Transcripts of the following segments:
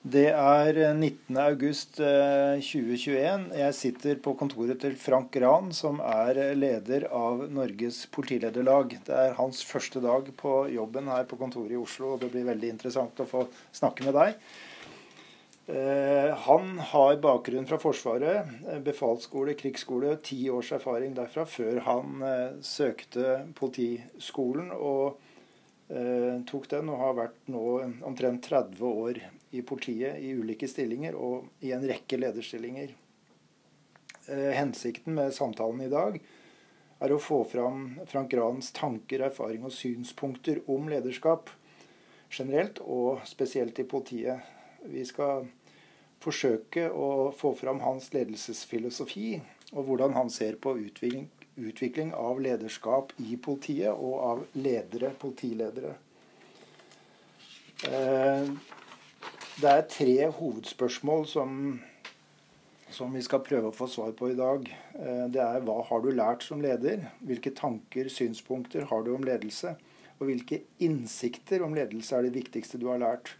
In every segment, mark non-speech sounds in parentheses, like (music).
Det er 19.8.2021. Jeg sitter på kontoret til Frank Gran, som er leder av Norges politilederlag. Det er hans første dag på jobben her på kontoret i Oslo, og det blir veldig interessant å få snakke med deg. Eh, han har bakgrunn fra Forsvaret, eh, befalsskole, krigsskole, ti års erfaring derfra før han eh, søkte Politiskolen og tok den, og har vært nå omtrent 30 år i politiet i ulike stillinger og i en rekke lederstillinger. Eh, hensikten med samtalen i dag er å få fram Frank Grans tanker, erfaring og synspunkter om lederskap generelt, og spesielt i politiet. Vi skal forsøke å få fram hans ledelsesfilosofi, og hvordan han ser på utvikling, utvikling av lederskap i politiet og av ledere, politiledere. Eh, det er tre hovedspørsmål som, som, vi skal prøve å få svar på i dag. Eh, det er hva har du lært som leder? Hvilke tanker, synspunkter har du om ledelse? Og hvilke innsikter om ledelse er det viktigste du har lært?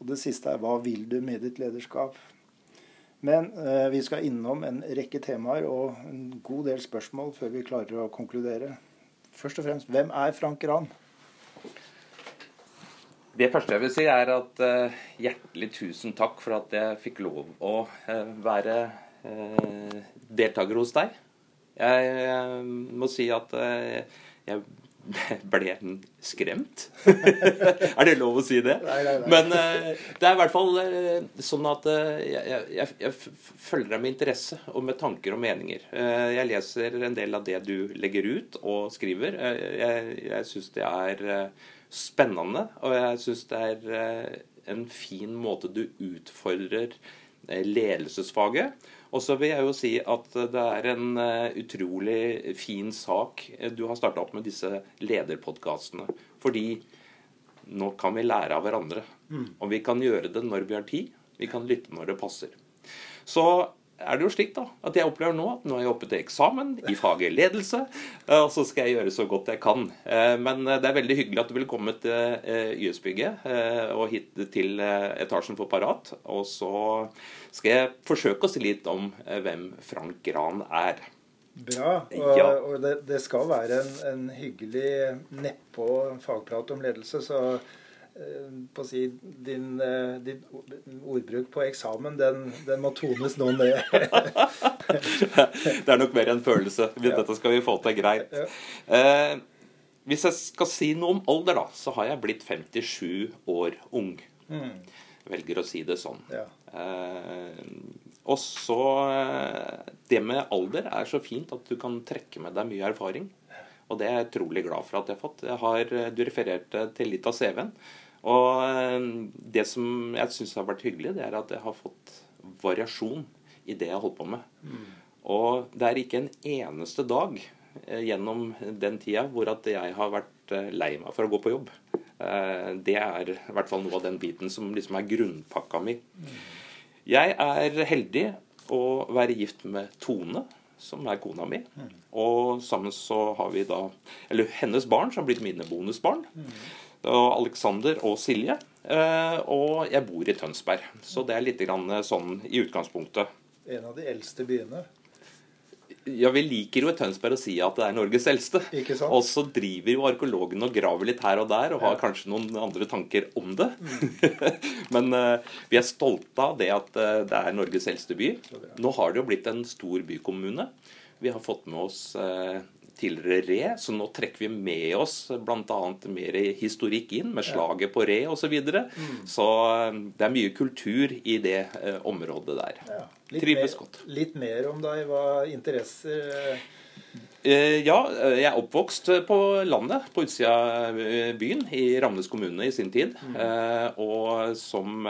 Og det siste er hva vil du med ditt lederskap? Men eh, vi skal innom en rekke temaer og en god del spørsmål før vi klarer å konkludere. Først og fremst, hvem er Frank Rahn? Det første jeg vil si, er at uh, hjertelig tusen takk for at jeg fikk lov å uh, være uh, deltaker hos deg. Jeg må si at jeg (laughs) ble skremt. (laughs) er det lov å si det? Nei, nei, nei. Men det er i hvert fall sånn at jeg, jeg, jeg, følger deg med interesse og med tanker og meninger. jeg leser en del av det du legger ut og skriver. jeg, jeg syns det er spennende, og jeg syns det er eh, en fin måte du utfordrer eh, ledelsesfaget. Og så vil jeg jo si at det er en eh, utrolig fin sak du har starta opp med disse lederpodkastene. Fordi nå kan vi lære av hverandre. Mm. Og vi kan gjøre det når vi har tid. Vi kan lytte når det passer. Så er det jo slik da, at jeg opplever nå at nå er jeg oppe til eksamen i faget ledelse. Eh, og så skal jeg gjøre så godt jeg kan. Eh, men eh, det er veldig hyggelig at du vil komme til YS-bygget og hit til etasjen for Parat. Og så skal jeg forsøke å si litt om hvem Frank Gran er. Bra. Og, ja. og det, det, skal være en, en hyggelig nedpå fagprat om ledelse. så på å si, din, eh, din, ordbruk på eksamen, den, den må tones nå ned. (laughs) det er nok mer en følelse. Dette skal vi få til greit. Eh, hvis jeg skal si noe om alder, da, så har jeg blitt 57 år ung. Mm. Velger å si det sånn. Ja. Eh, og så eh, Det med alder er så fint at du kan trekke med deg mye erfaring. Og det er jeg utrolig glad for at jeg har fått. Jeg har, du refererte til litt av CV-en. Og eh, det som jeg syns har vært hyggelig, det er at jeg har fått variasjon i det jeg har holdt på med. Mm. Og det er ikke en eneste dag eh, gjennom den tida hvor at jeg har vært eh, lei meg for å gå på jobb. Det er i hvert fall noe av den biten som liksom er grunnpakka mi. Jeg er heldig å være gift med Tone, som er kona mi. Og sammen så har vi da Eller hennes barn, som har blitt mine bonusbarn og Alexander og Silje. Eh, og jeg bor i Tønsberg. Så det er litt sånn i utgangspunktet. En av de eldste byene? Ja, Vi liker jo i Tønsberg å si at det er Norges eldste. Ikke sant? Og så driver jo arkeologene og graver litt her og der, og har ja. kanskje noen andre tanker om det. Mm. (laughs) Men uh, vi er stolte av det at uh, det er Norges eldste by. Nå har det jo blitt en stor bykommune. Vi har fått med oss uh, tidligere re, så nå trekker vi med oss bl.a. mer historikk inn, med slaget på re osv. Så, videre. mm. så eh, det er mye kultur i det eh, området der. Ja. Trives godt. Litt mer om deg. Hva interesser eh... Ja, jeg er oppvokst på landet, på utsida av byen, i Ramnes kommune i sin tid. Mm. Og som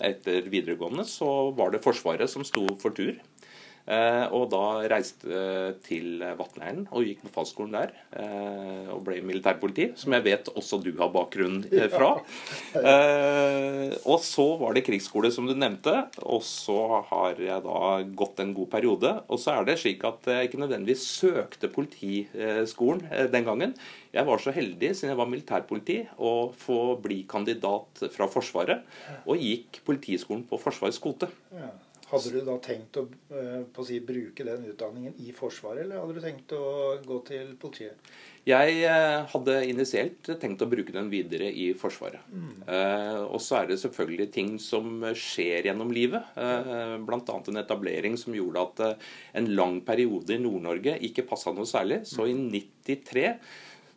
etter videregående så var det Forsvaret som sto for tur. Eh, og da reiste jeg til Vatnleiren og gikk på fagskolen der. Eh, og ble militærpoliti, som jeg vet også du har bakgrunn eh, fra. (laughs) og så var det krigsskole, som du nevnte. Og så har jeg da gått en god periode. Og så er det slik at jeg ikke nødvendigvis søkte politiskolen den gangen. Jeg var så heldig, siden jeg var militærpoliti, å få bli kandidat fra Forsvaret. Og gikk politiskolen på Forsvarets kvote. Ja. Hadde du da tenkt å, eh, å si, bruke den utdanningen i Forsvaret, eller hadde du tenkt å gå til politiet? Jeg eh, hadde initielt tenkt å bruke den videre i Forsvaret. Mm. Eh, og så er det selvfølgelig ting som skjer gjennom livet. Eh, Bl.a. en etablering som gjorde at eh, en lang periode i Nord-Norge ikke passa noe særlig. Så i 93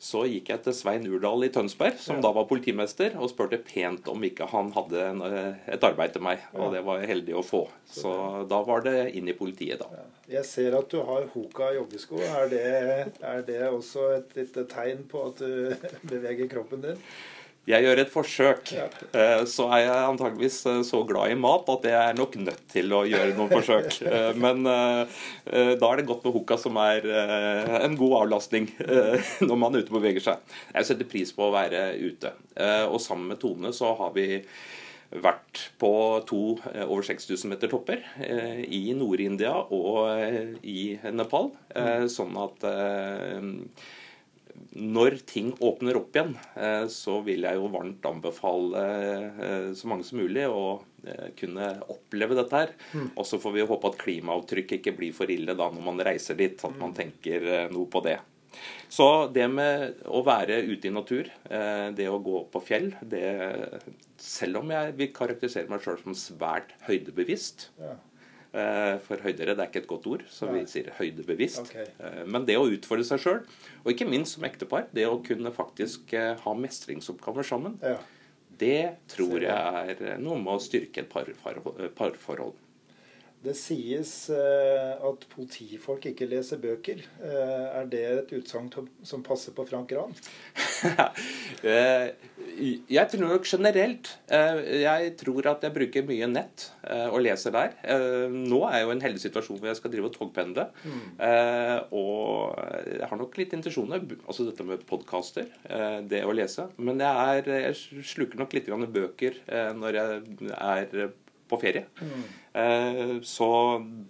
så gikk jeg til Svein Urdal i Tønsberg, som ja. da var politimester, og spurte pent om ikke han hadde en, eh, et arbeid til meg. Og det var jeg heldig å få. Så da var det inn i politiet, da. Ja. Jeg ser at du har Hoka joggesko. Er det, er det også et lite tegn på at du (laughs) beveger kroppen din? Jeg gjør et forsøk. Eh, så er jeg antageligvis eh, så glad i mat at jeg er nok nødt til å gjøre noen forsøk. (laughs) Eh, men da er det godt med hukka, som er en god avlastning (laughs) når man er ute og beveger seg. Jeg setter pris på å være ute. Og sammen med Tone så har vi vært på to over 6000 meter topper i Nord-India og i Nepal. Sånn at når ting åpner opp igjen, eh, så vil jeg jo varmt anbefale eh, så mange som mulig å eh, kunne oppleve dette her. Mm. Og så får vi håpe at klimaavtrykket ikke blir for ille da når man reiser dit, at man mm. tenker noe på det. Så det med å være ute i natur, det å gå på fjell det, Selv om jeg vil karakterisere meg sjøl som svært høydebevisst, ja for høydere det er ikke et godt ord, så vi sier høydebevisst. Okay. Eh, men det å utfordre seg sjøl, og ikke minst som ektepar, det å kunne faktisk eh, ha mestringsoppgaver sammen, ja. det tror jeg er noe med å styrke et parforhold. Det sies eh, at politifolk ikke leser bøker. Eh, er det et utsagn som passer på Frank Gran? (laughs) Eh, jeg tror nok generelt Jeg tror at jeg bruker mye nett og leser der. Nå er jeg jo en heldig situasjon hvor jeg skal drive og togpendle. Mm. Og jeg har nok litt intensjoner, altså dette med podkaster, det å lese. Men jeg, er, jeg sluker nok litt bøker når jeg er på ferie. Mm. Eh, så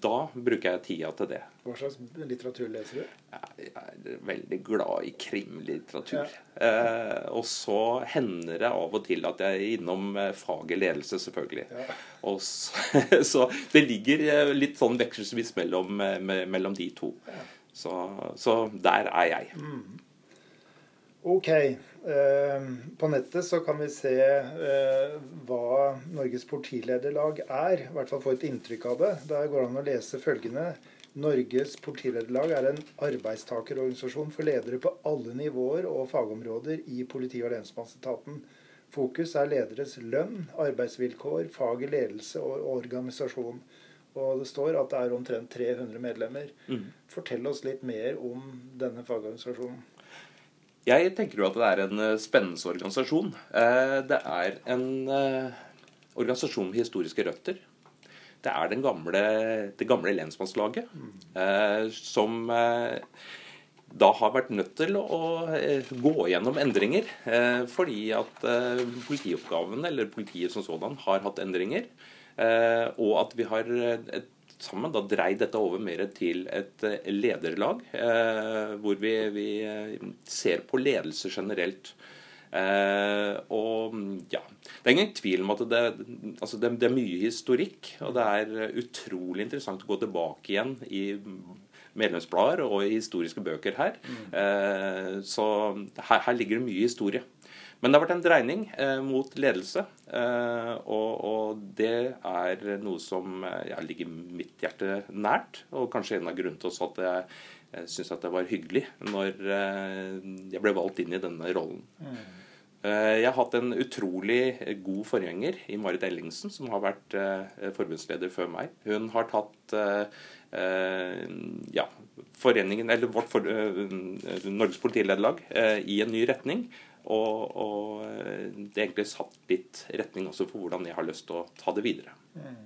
da bruker jeg tida til det. Hva slags litteratur leser du? Jeg er veldig glad i krimlitteratur. Ja. Eh, og så hender det av og til at jeg er innom eh, faget ledelse, selvfølgelig. Ja. Så, (laughs) så, det ligger litt sånn vekselvis mellom, mellom de to. Ja. Så, så, der er jeg. Mm. Ok. Eh, på nettet så kan vi se eh, hva Norges partilederlag er. I hvert fall få et inntrykk av det. Der går det an å lese følgende. Norges partilederlag er en arbeidstakerorganisasjon for ledere på alle nivåer og fagområder i politi- og lensmannsetaten. Fokus er lederes lønn, arbeidsvilkår, fag i ledelse og organisasjon. Og det står at det er omtrent 300 medlemmer. Mm. Fortell oss litt mer om denne fagorganisasjonen. Jeg tenker jo at det er en eh, spennende organisasjon. Eh, det er en eh, organisasjon med historiske røtter. Det er gamle, det gamle lensmannslaget som da har vært nødt til å gå gjennom endringer. Fordi at politioppgavene, eller politiet som sådan, har hatt endringer. Og at vi har et sammen da dreid dette over mer til et eh, lederlag, eh, hvor vi, vi, eh, ser på ledelse generelt. Eh, og ja, Det er ingen tvil om at det, altså det, det, er mye historikk. Og det er utrolig interessant å gå tilbake igjen i medlemsblader og i historiske bøker her. Mm. Eh, så her, her ligger det mye historie. Men det har vært en dreining eh, mot ledelse, eh, og, og, det er noe som eh, ja, ligger mitt hjerte nært. Og kanskje en av grunnene til at jeg, jeg syns det var hyggelig når eh, jeg ble valgt inn i denne rollen. Mm. Eh, jeg har hatt en utrolig god forgjenger i Marit Ellingsen, som har vært eh, forbundsleder før meg. Hun har tatt ja, foreningen, eller vårt for, Norges politilederlag i en ny retning. Og, og, eh, det er egentlig satt litt retning også for hvordan jeg har lyst til å ta det videre. Mm.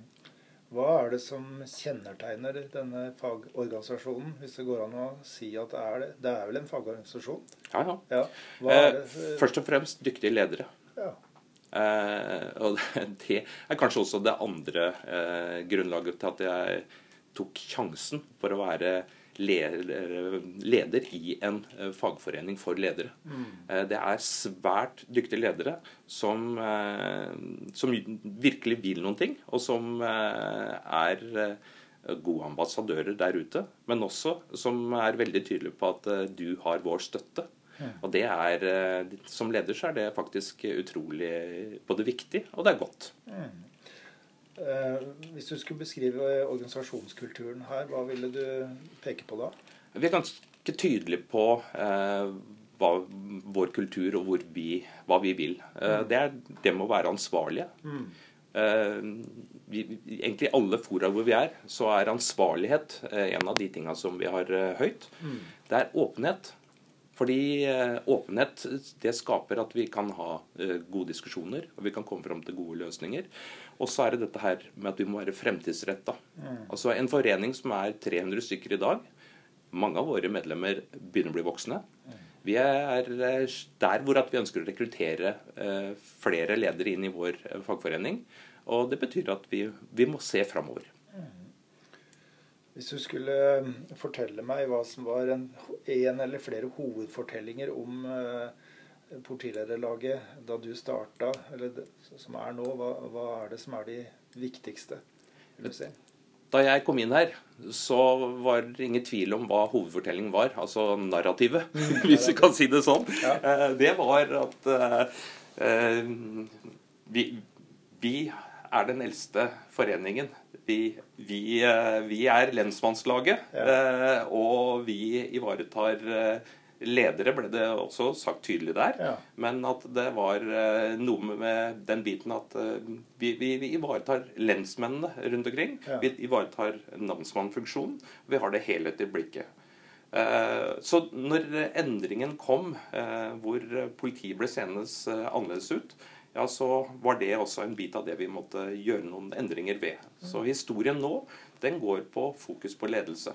Hva er det som kjennetegner denne fagorganisasjonen, hvis det går an å si at det er det? Det er vel en fagorganisasjon? Ja, ja. ja. Eh, først og fremst dyktige ledere. Ja. Eh, og det er kanskje også det andre eh, grunnlaget til at jeg tok sjansen for å være leder i en eh, fagforening for ledere. Mm. Eh, det er svært dyktige ledere som, eh, som, virkelig vil noen ting, og som er gode ambassadører der ute. Men også som er veldig tydelige på at du har vår støtte. Mm. Og det er, Som leder så er det faktisk utrolig både viktig og det er godt. Mm. Eh, hvis du skulle beskrive organisasjonskulturen her, hva ville du peke på da? Vi er ganske tydelige på eh, hva, vår kultur og vi, hva vi vil. Eh, mm. det, er, det må være ansvarlige. Mm. Eh, vi, egentlig alle fora hvor vi er, så er ansvarlighet eh, en av de tinga som vi har eh, høyt. Mm. Det er åpenhet. Fordi åpenhet det skaper at vi kan ha gode diskusjoner og vi kan komme fram til gode løsninger. Og så er det dette her med at vi må være fremtidsretta. Mm. Altså en forening som er 300 stykker i dag. Mange av våre medlemmer begynner å bli voksne. Mm. Vi er eh, der hvor vi ønsker å rekruttere eh, flere ledere inn i vår eh, fagforening. Og det betyr at vi, vi må se framover. Mm. Hvis du skulle fortelle meg hva som var en, en eller flere hovedfortellinger om politilederlaget da du starta, eller som er nå, hva, hva, er det som er de viktigste? Da jeg kom inn her, så var det ingen tvil om hva hovedfortellingen var. Altså narrativet, mm, (laughs) hvis vi kan si det sånn. Ja. Eh, det var at uh, vi, vi, er den eldste foreningen. Vi, vi, uh, vi er lensmannslaget, ja. uh, og vi ivaretar ledere ble det også sagt tydelig der. Ja. Men at det var uh, noe med den biten at uh, vi, vi, vi, ivaretar lensmennene rundt omkring. Ja. Vi ivaretar namsmannfunksjonen. Vi har det helhetlige blikket. Uh, så når endringen kom, hvor politiet ble senest annerledes ut, ja, så var det også en bit av det vi måtte gjøre noen endringer ved. Så mm. historien nå, den går på fokus på ledelse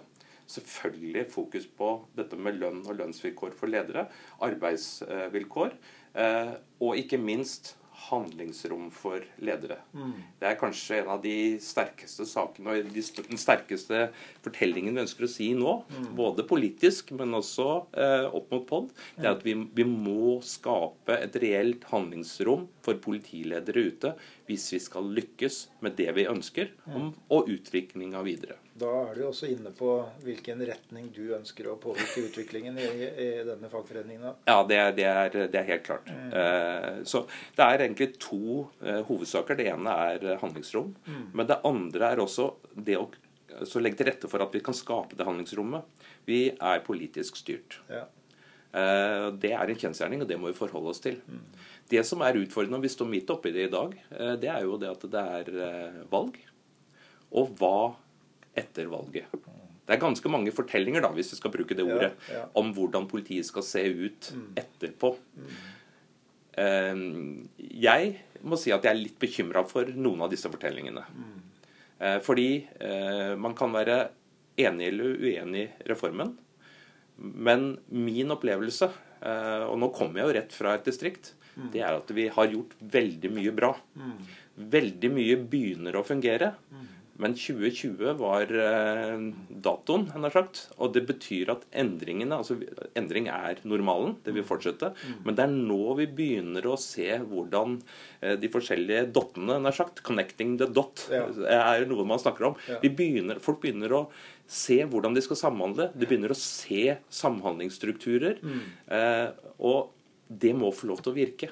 selvfølgelig fokus på dette med lønn og lønnsvilkår for ledere, arbeidsvilkår, eh, og ikke minst handlingsrom for ledere. Mm. Det er kanskje en av de sterkeste sakene og den sterkeste fortellingen vi ønsker å si nå. Mm. Både politisk, men også eh, opp mot POD. Det er at vi, vi, må skape et reelt handlingsrom for politiledere ute hvis vi skal lykkes med det vi ønsker, om, og utviklinga videre. Da er du også inne på hvilken retning du ønsker å påvirke utviklingen i, i denne fagforeningen. Ja, det er, det, er, det er, helt klart. Mm. Eh, så det er egentlig to eh, hovedsaker. Det ene er uh, handlingsrom. Mm. Men det andre er også det å legge til rette for at vi kan skape det handlingsrommet. Vi er politisk styrt. Ja. Det er en kjensgjerning, og det må vi forholde oss til. Mm. Det som er utfordrende, og vi står midt oppi det i dag, det er jo det at det er valg. Og hva etter valget. Det er ganske mange fortellinger, da, hvis vi skal bruke det ordet, ja, ja. om hvordan politiet skal se ut mm. etterpå. Mm. Jeg må si at jeg er litt bekymra for noen av disse fortellingene. Mm. Eh, fordi eh, man kan være enig eller uenig i reformen. Men min opplevelse, eh, og nå kommer jeg jo rett fra et distrikt, det er at vi har gjort veldig mye bra. Veldig mye begynner å fungere. Mm. Men 2020 var eh, datoen, har sagt. Og det betyr at endringene altså Endring er normalen, det vil fortsette. Mm. Men det er nå vi begynner å se hvordan eh, de forskjellige dottene, han har sagt, 'connecting the dot', ja. er noe man snakker om. Begynner, folk begynner å se hvordan de skal samhandle. De begynner å se samhandlingsstrukturer. Mm. Eh, og det må få lov til å virke.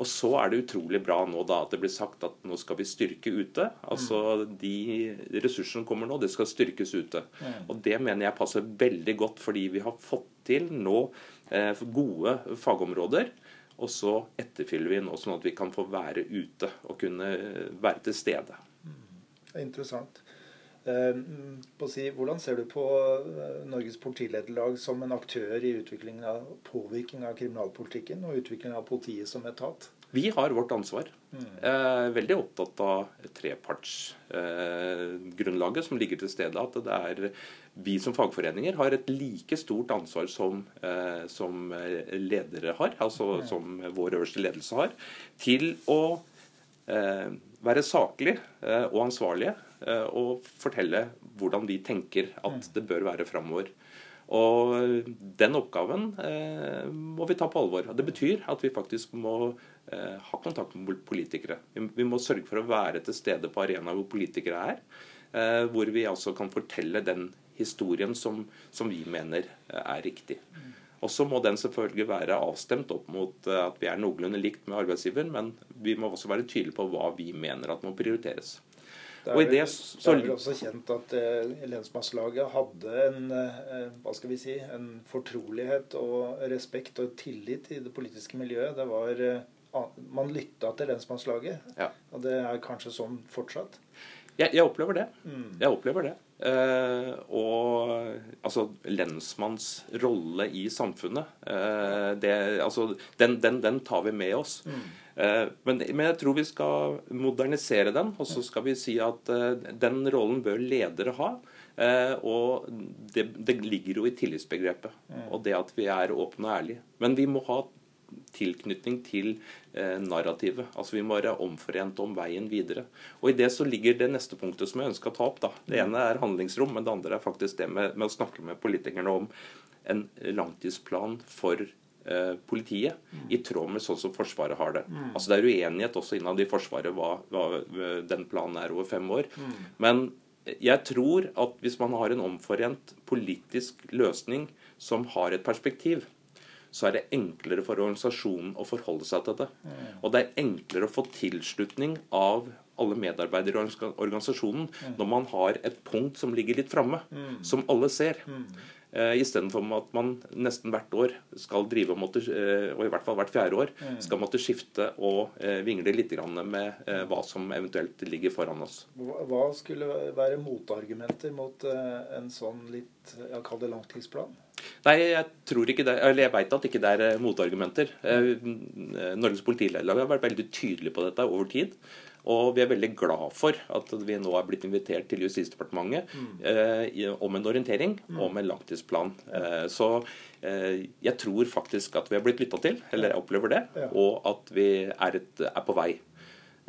Og så er det utrolig bra nå da at det blir sagt at nå skal vi styrke ute. Altså de ressursene som kommer nå, det skal styrkes ute. Og det mener jeg passer veldig godt, fordi vi har fått til nå eh, gode fagområder. Og så etterfyller vi nå sånn at vi kan få være ute og kunne være til stede. Det er interessant. Eh, si, hvordan ser du på eh, Norges politilederlag som en aktør i utviklingen av påvirkning av kriminalpolitikken og utviklingen av politiet som etat? Vi har vårt ansvar. Mm. Eh, veldig opptatt av trepartsgrunnlaget eh, som ligger til stede. At det er vi som fagforeninger har et like stort ansvar som, eh, som ledere har, altså mm. som vår øverste ledelse har, til å være saklig eh, og ansvarlige og fortelle hvordan vi tenker at mm. det bør være framover. Og den oppgaven eh, må vi ta på alvor. Det betyr at vi faktisk må eh, ha kontakt med politikere. Vi, vi, må sørge for å være til stede på arenaer hvor politikere er. Eh, hvor vi altså kan fortelle den historien som, som vi mener eh, er riktig. Og så må den selvfølgelig være avstemt opp mot eh, at vi er noenlunde likt med arbeidsgiver, men vi må også være tydelige på hva vi mener at må prioriteres. Det er, vel, det, så, det er vel også kjent at eh, lensmannslaget hadde en, eh, hva skal vi si, en fortrolighet og respekt og tillit i det politiske miljøet. Det var, eh, man lytta til lensmannslaget, ja. og det er kanskje sånn fortsatt? Jeg, jeg opplever det. Mm. Jeg opplever det. Eh, og altså lensmanns rolle i samfunnet, eh, det, altså, den, den, den, tar vi med oss. Mm. Eh, men, men, jeg tror vi skal modernisere den, og så skal vi si at eh, den rollen bør ledere ha. Eh, og det, det, ligger jo i tillitsbegrepet, mm. og det at vi er åpne og ærlige. Men vi må ha tilknytning til eh, narrativet. Altså Vi må være omforent om veien videre. Og I det så ligger det neste punktet som jeg ønsker å ta opp. da. Det ene er handlingsrom, men det andre er faktisk det med, med å snakke med politikerne om en langtidsplan for politiet, mm. i tråd med sånn som Forsvaret har det. Mm. Altså Det er uenighet også innad i Forsvaret hva, hva den planen er over fem år. Mm. Men jeg tror at hvis man har en omforent politisk løsning som har et perspektiv, så er det enklere for organisasjonen å forholde seg til det. Mm. Og det er enklere å få tilslutning av alle medarbeidere i organisasjonen mm. når man har et punkt som ligger litt framme, mm. som alle ser. Uh, Istedenfor at man nesten hvert år skal drive og måtte, uh, og i hvert fall hvert fjerde år mm. skal måtte skifte og uh, vingle litt med hva som eventuelt ligger foran oss. Hva skulle være motargumenter mot en sånn litt, jeg kaller det langtidsplan? Nei, jeg tror ikke det, eller jeg veit at ikke det er eh, motargumenter. Eh, Norges politilederlag har vært veldig tydelig på dette over tid. Og vi er veldig glad for at vi nå er blitt invitert til Justisdepartementet mm. eh, om en orientering mm. om en langtidsplan. Eh, så eh, jeg tror faktisk at vi har blitt lytta til, eller jeg opplever det, ja. og at vi er, et, er på vei.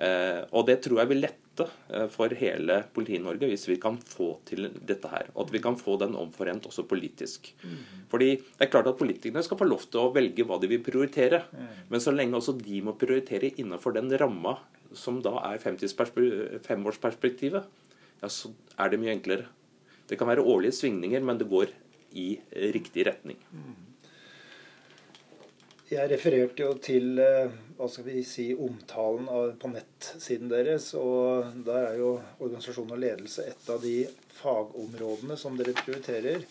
Eh, og det tror jeg vil lette for hele Politi-Norge hvis vi kan få til dette her. Og at vi kan få den omforent også politisk. Mm. Fordi det er klart at politikerne skal få lov til å velge hva de vil prioritere. Men så lenge også de må prioritere innenfor den ramma som da er femårsperspektivet, ja, så er det mye enklere. Det kan være årlige svingninger, men det går i riktig retning. Mm. Jeg refererte jo til eh, hva skal vi si, omtalen av, på nettsiden deres. og Der er jo organisasjon og ledelse et av de fagområdene som dere prioriterer.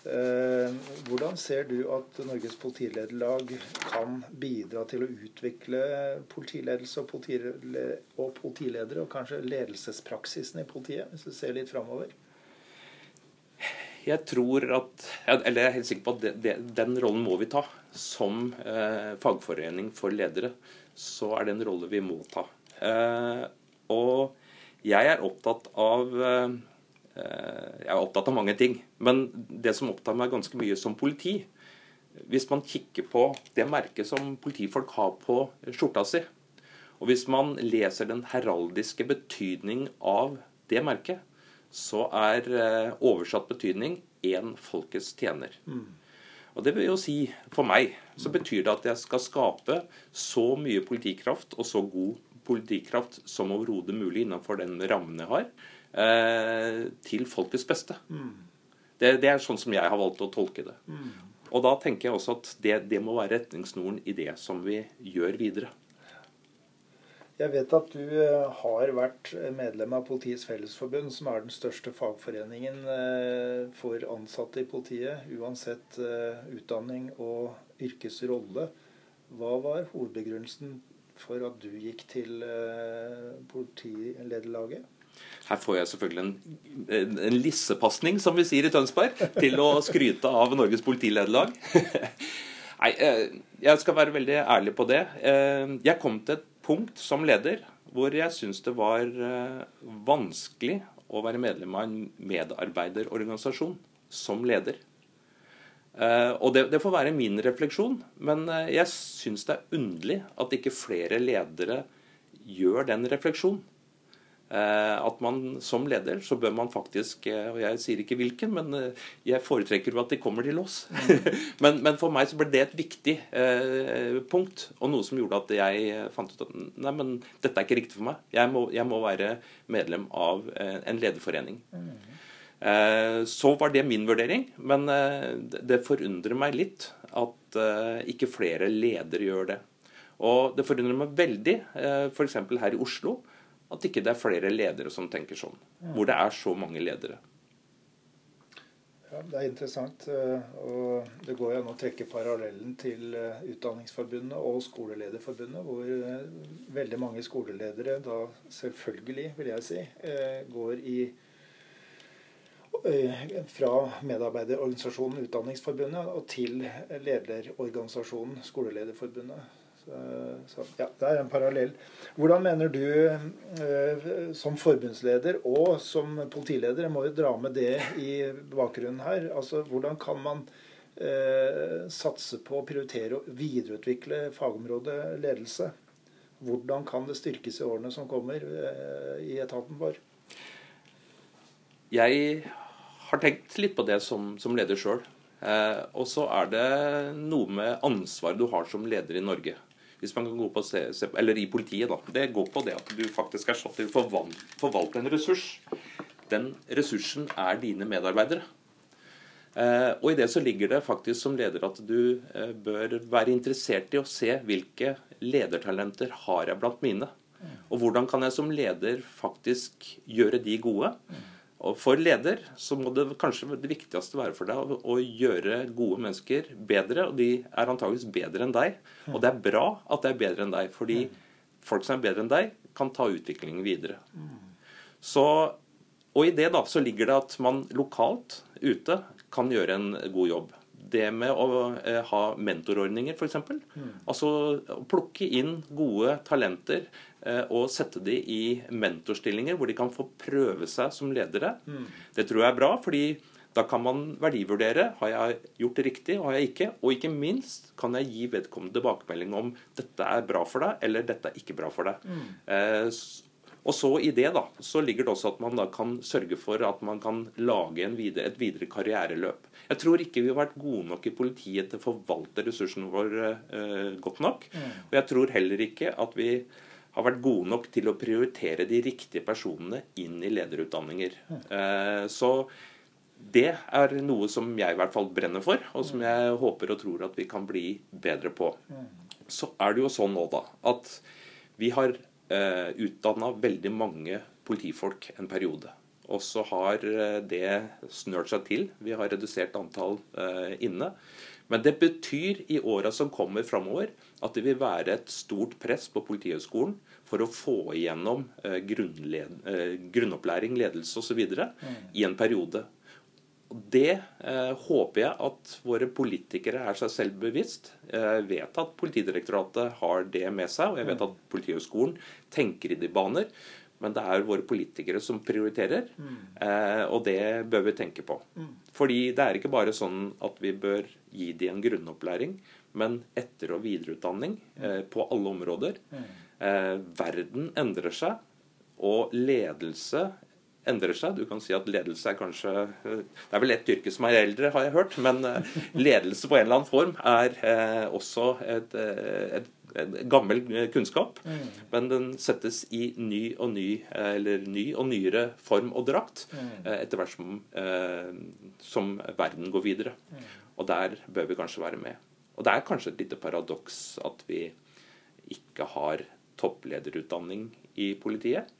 Eh, hvordan ser du at Norges politilederlag kan bidra til å utvikle politiledelse og, og politiledere, og kanskje ledelsespraksisen i politiet, hvis du ser litt framover? Jeg tror at, eller jeg er helt sikker på at det, det, den rollen må vi ta. Som eh, fagforening for ledere så er det en rolle vi må ta. Eh, og jeg er opptatt av eh, Jeg er opptatt av mange ting. Men det som opptar meg ganske mye som politi Hvis man kikker på det merket som politifolk har på skjorta si, og hvis man leser den heraldiske betydning av det merket, så er eh, oversatt betydning 'én folkets tjener'. Mm. Og det vil jo si, For meg så betyr det at jeg skal skape så mye politikraft og så god politikraft som overhodet mulig innenfor den rammen jeg har, eh, til folkets beste. Mm. Det, det, er sånn som jeg har valgt å tolke det. Mm. Og da tenker jeg også at det, det må være retningssnoren i det som vi gjør videre. Jeg vet at du eh, har vært medlem av Politiets Fellesforbund, som er den største fagforeningen eh, for ansatte i politiet, uansett eh, utdanning og yrkesrolle. Hva var hovedbegrunnelsen for at du gikk til politilederlaget? Her får jeg selvfølgelig en, en, en lissepasning, som vi sier i Tønsberg, til å skryte av Norges politilederlag. (laughs) Nei, jeg skal være veldig ærlig på det. Jeg kom til et punkt som leder hvor jeg syns det var vanskelig å være medlem av en medarbeiderorganisasjon som leder. Og det, det, får være min refleksjon, men jeg syns det er underlig at ikke flere ledere gjør den refleksjonen. Uh, at man som leder så bør man faktisk Og jeg sier ikke hvilken, men jeg foretrekker jo at de kommer til oss. (laughs) Men, men, for meg så ble det et viktig punkt, og noe som gjorde at jeg fant ut at nei, men dette er ikke riktig for meg. Jeg må, jeg må være medlem av en lederforening. Mm. Eh, så var det min vurdering, men eh, det forundrer meg litt at eh, ikke flere ledere gjør det. Og det forundrer meg veldig, f.eks. her i Oslo, at ikke det er flere ledere som tenker sånn. Hvor det er så mange ledere. Ja, Det er interessant. og Det går jo an å trekke parallellen til Utdanningsforbundet og Skolelederforbundet, hvor veldig mange skoleledere da selvfølgelig, vil jeg si, går i Eh, fra medarbeiderorganisasjonen Utdanningsforbundet og til lederorganisasjonen Skolelederforbundet. Så, så, ja, Det er en parallell. Hvordan mener du, eh, som forbundsleder og som politileder, jeg må jo dra med det i bakgrunnen her, altså hvordan kan man eh, satse på å prioritere og videreutvikle fagområdet ledelse? Hvordan kan det styrkes i årene som kommer eh, i etaten vår? Jeg har tenkt litt på det som, som leder sjøl. Eh, og så er det noe med ansvaret du har som leder i Norge. Hvis man kan gå på se, se, eller i politiet, da. Det går på det at du faktisk er satt til å forvalte en ressurs. Den ressursen er dine medarbeidere. Eh, og i det så ligger det faktisk som leder at du eh, bør være interessert i å se hvilke ledertalenter har jeg blant mine. Og hvordan kan jeg som leder faktisk gjøre de gode? Og For leder så må det kanskje det viktigste være for deg å, å, gjøre gode mennesker bedre. Og de er antageligvis bedre enn deg. Og det er bra at det er bedre enn deg, fordi folk som er bedre enn deg, kan ta utviklingen videre. Så, og i det da så ligger det at man lokalt ute kan gjøre en god jobb det med å eh, ha mentorordninger, f.eks. Mm. Altså plukke inn gode talenter og sette de i mentorstillinger hvor de kan få prøve seg som ledere. Mm. Det tror jeg er bra, fordi da kan man verdivurdere. Har jeg gjort det riktig, har jeg ikke? Og ikke minst kan jeg gi vedkommende tilbakemelding om dette er bra for deg, eller dette er ikke bra for deg. Mm. Eh, og så I det da, så ligger det også at man da kan sørge for at man kan lage videre, et videre karriereløp. Jeg tror ikke vi har vært gode nok i politiet til å forvalte ressursene våre eh, godt nok. Mm. Og jeg tror heller ikke at vi har vært gode nok til å prioritere de riktige personene inn i lederutdanninger. Eh, så det er noe som jeg i hvert fall brenner for, og som jeg håper og tror at vi kan bli bedre på. Så er det jo sånn nå, da, at vi har eh, utdanna veldig mange politifolk en periode. Og så har eh, det snørt seg til. Vi har redusert antall eh, inne. Men det betyr i åra som kommer framover, at det vil være et stort press på Politihøgskolen for å få igjennom eh, grunnopplæring, ledelse osv. Mm. i en periode. Det eh, håper jeg at våre politikere er seg selv bevisst. Jeg vet at Politidirektoratet har det med seg, og jeg vet mm. at Politihøgskolen tenker i de baner. Men det er våre politikere som prioriterer, mm. eh, og det bør vi tenke på. Mm. Fordi det er ikke bare sånn at vi bør gi de en grunnopplæring, men etter- og videreutdanning mm. eh, på alle områder. Mm. Eh, verden endrer seg, og ledelse endrer seg. Du kan si at ledelse er kanskje eh, Det er vel ett yrke som er eldre, har jeg hørt. Men eh, ledelse på en eller annen form er eh, også et, et gammel kunnskap, mm. men den settes i ny og ny, eller ny og nyere form og drakt mm. Eh, etter hvert som, eh, som, verden går videre. Mm. Og der bør vi kanskje være med. Og det er kanskje et lite paradoks at vi ikke har topplederutdanning i politiet.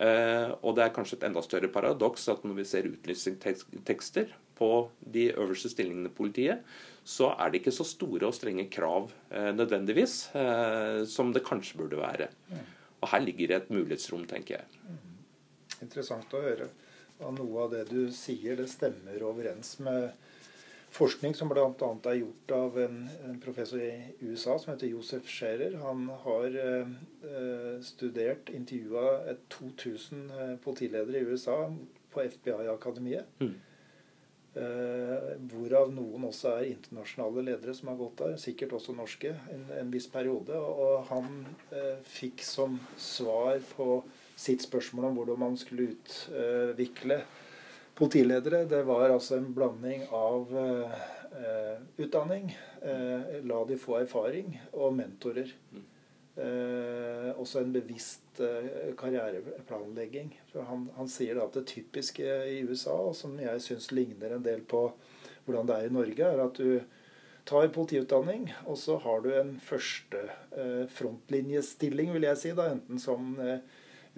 Eh, og det er kanskje et enda større paradoks at når vi ser utlysningstekster på de øverste stillingene i politiet, så er det ikke så store og strenge krav eh, nødvendigvis eh, som det kanskje burde være. Og her ligger det et mulighetsrom, tenker jeg. Mm. Interessant å høre. Og noe av det du sier, det stemmer overens med forskning som bl.a. er gjort av en, en, professor i USA som heter Josef Scherer. Han har eh, studert, intervjua 2000 uh, politiledere i USA på FBI-akademiet. Mm. Uh, hvorav noen også er internasjonale ledere som har gått der. Sikkert også norske en, en viss periode. Og, og han fikk som svar på sitt spørsmål om hvordan man skulle utvikle politiledere. Det var altså en blanding av eh, utdanning, eh, la de få erfaring, og mentorer. Eh, også en bevisst eh, karriereplanlegging. For han, han sier da at det typiske i USA, og som jeg syns ligner en del på hvordan det er i Norge, er at du tar politiutdanning, og så har du en første eh, frontlinjestilling, vil jeg si, da, enten som eh,